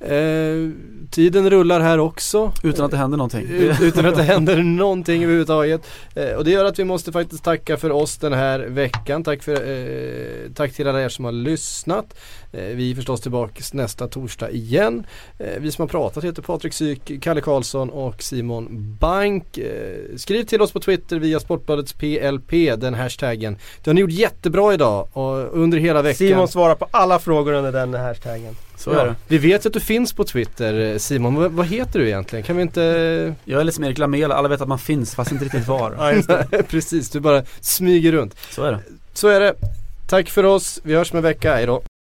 Eh, tiden rullar här också. Utan att det händer någonting. utan att det händer någonting överhuvudtaget. Eh, och det gör att vi måste faktiskt tacka för oss den här veckan. Tack, för, eh, tack till alla er som har lyssnat. Eh, vi är förstås tillbaka nästa torsdag igen. Eh, vi som har pratat heter Patrik Syk, Kalle Karlsson och Simon Bank. Eh, skriv till oss på Twitter via Sportbladets PLP, den hashtaggen. Det har ni gjort jättebra idag och under hela veckan. Simon svarar på alla frågor under den hashtaggen. Så ja. är det. Vi vet ju att du finns på Twitter Simon. V vad heter du egentligen? Kan vi inte... Jag är lite som Erik Lamela, alla vet att man finns fast inte riktigt var. ja, Precis, du bara smyger runt. Så är det. Så är det. Tack för oss, vi hörs om en vecka, hejdå.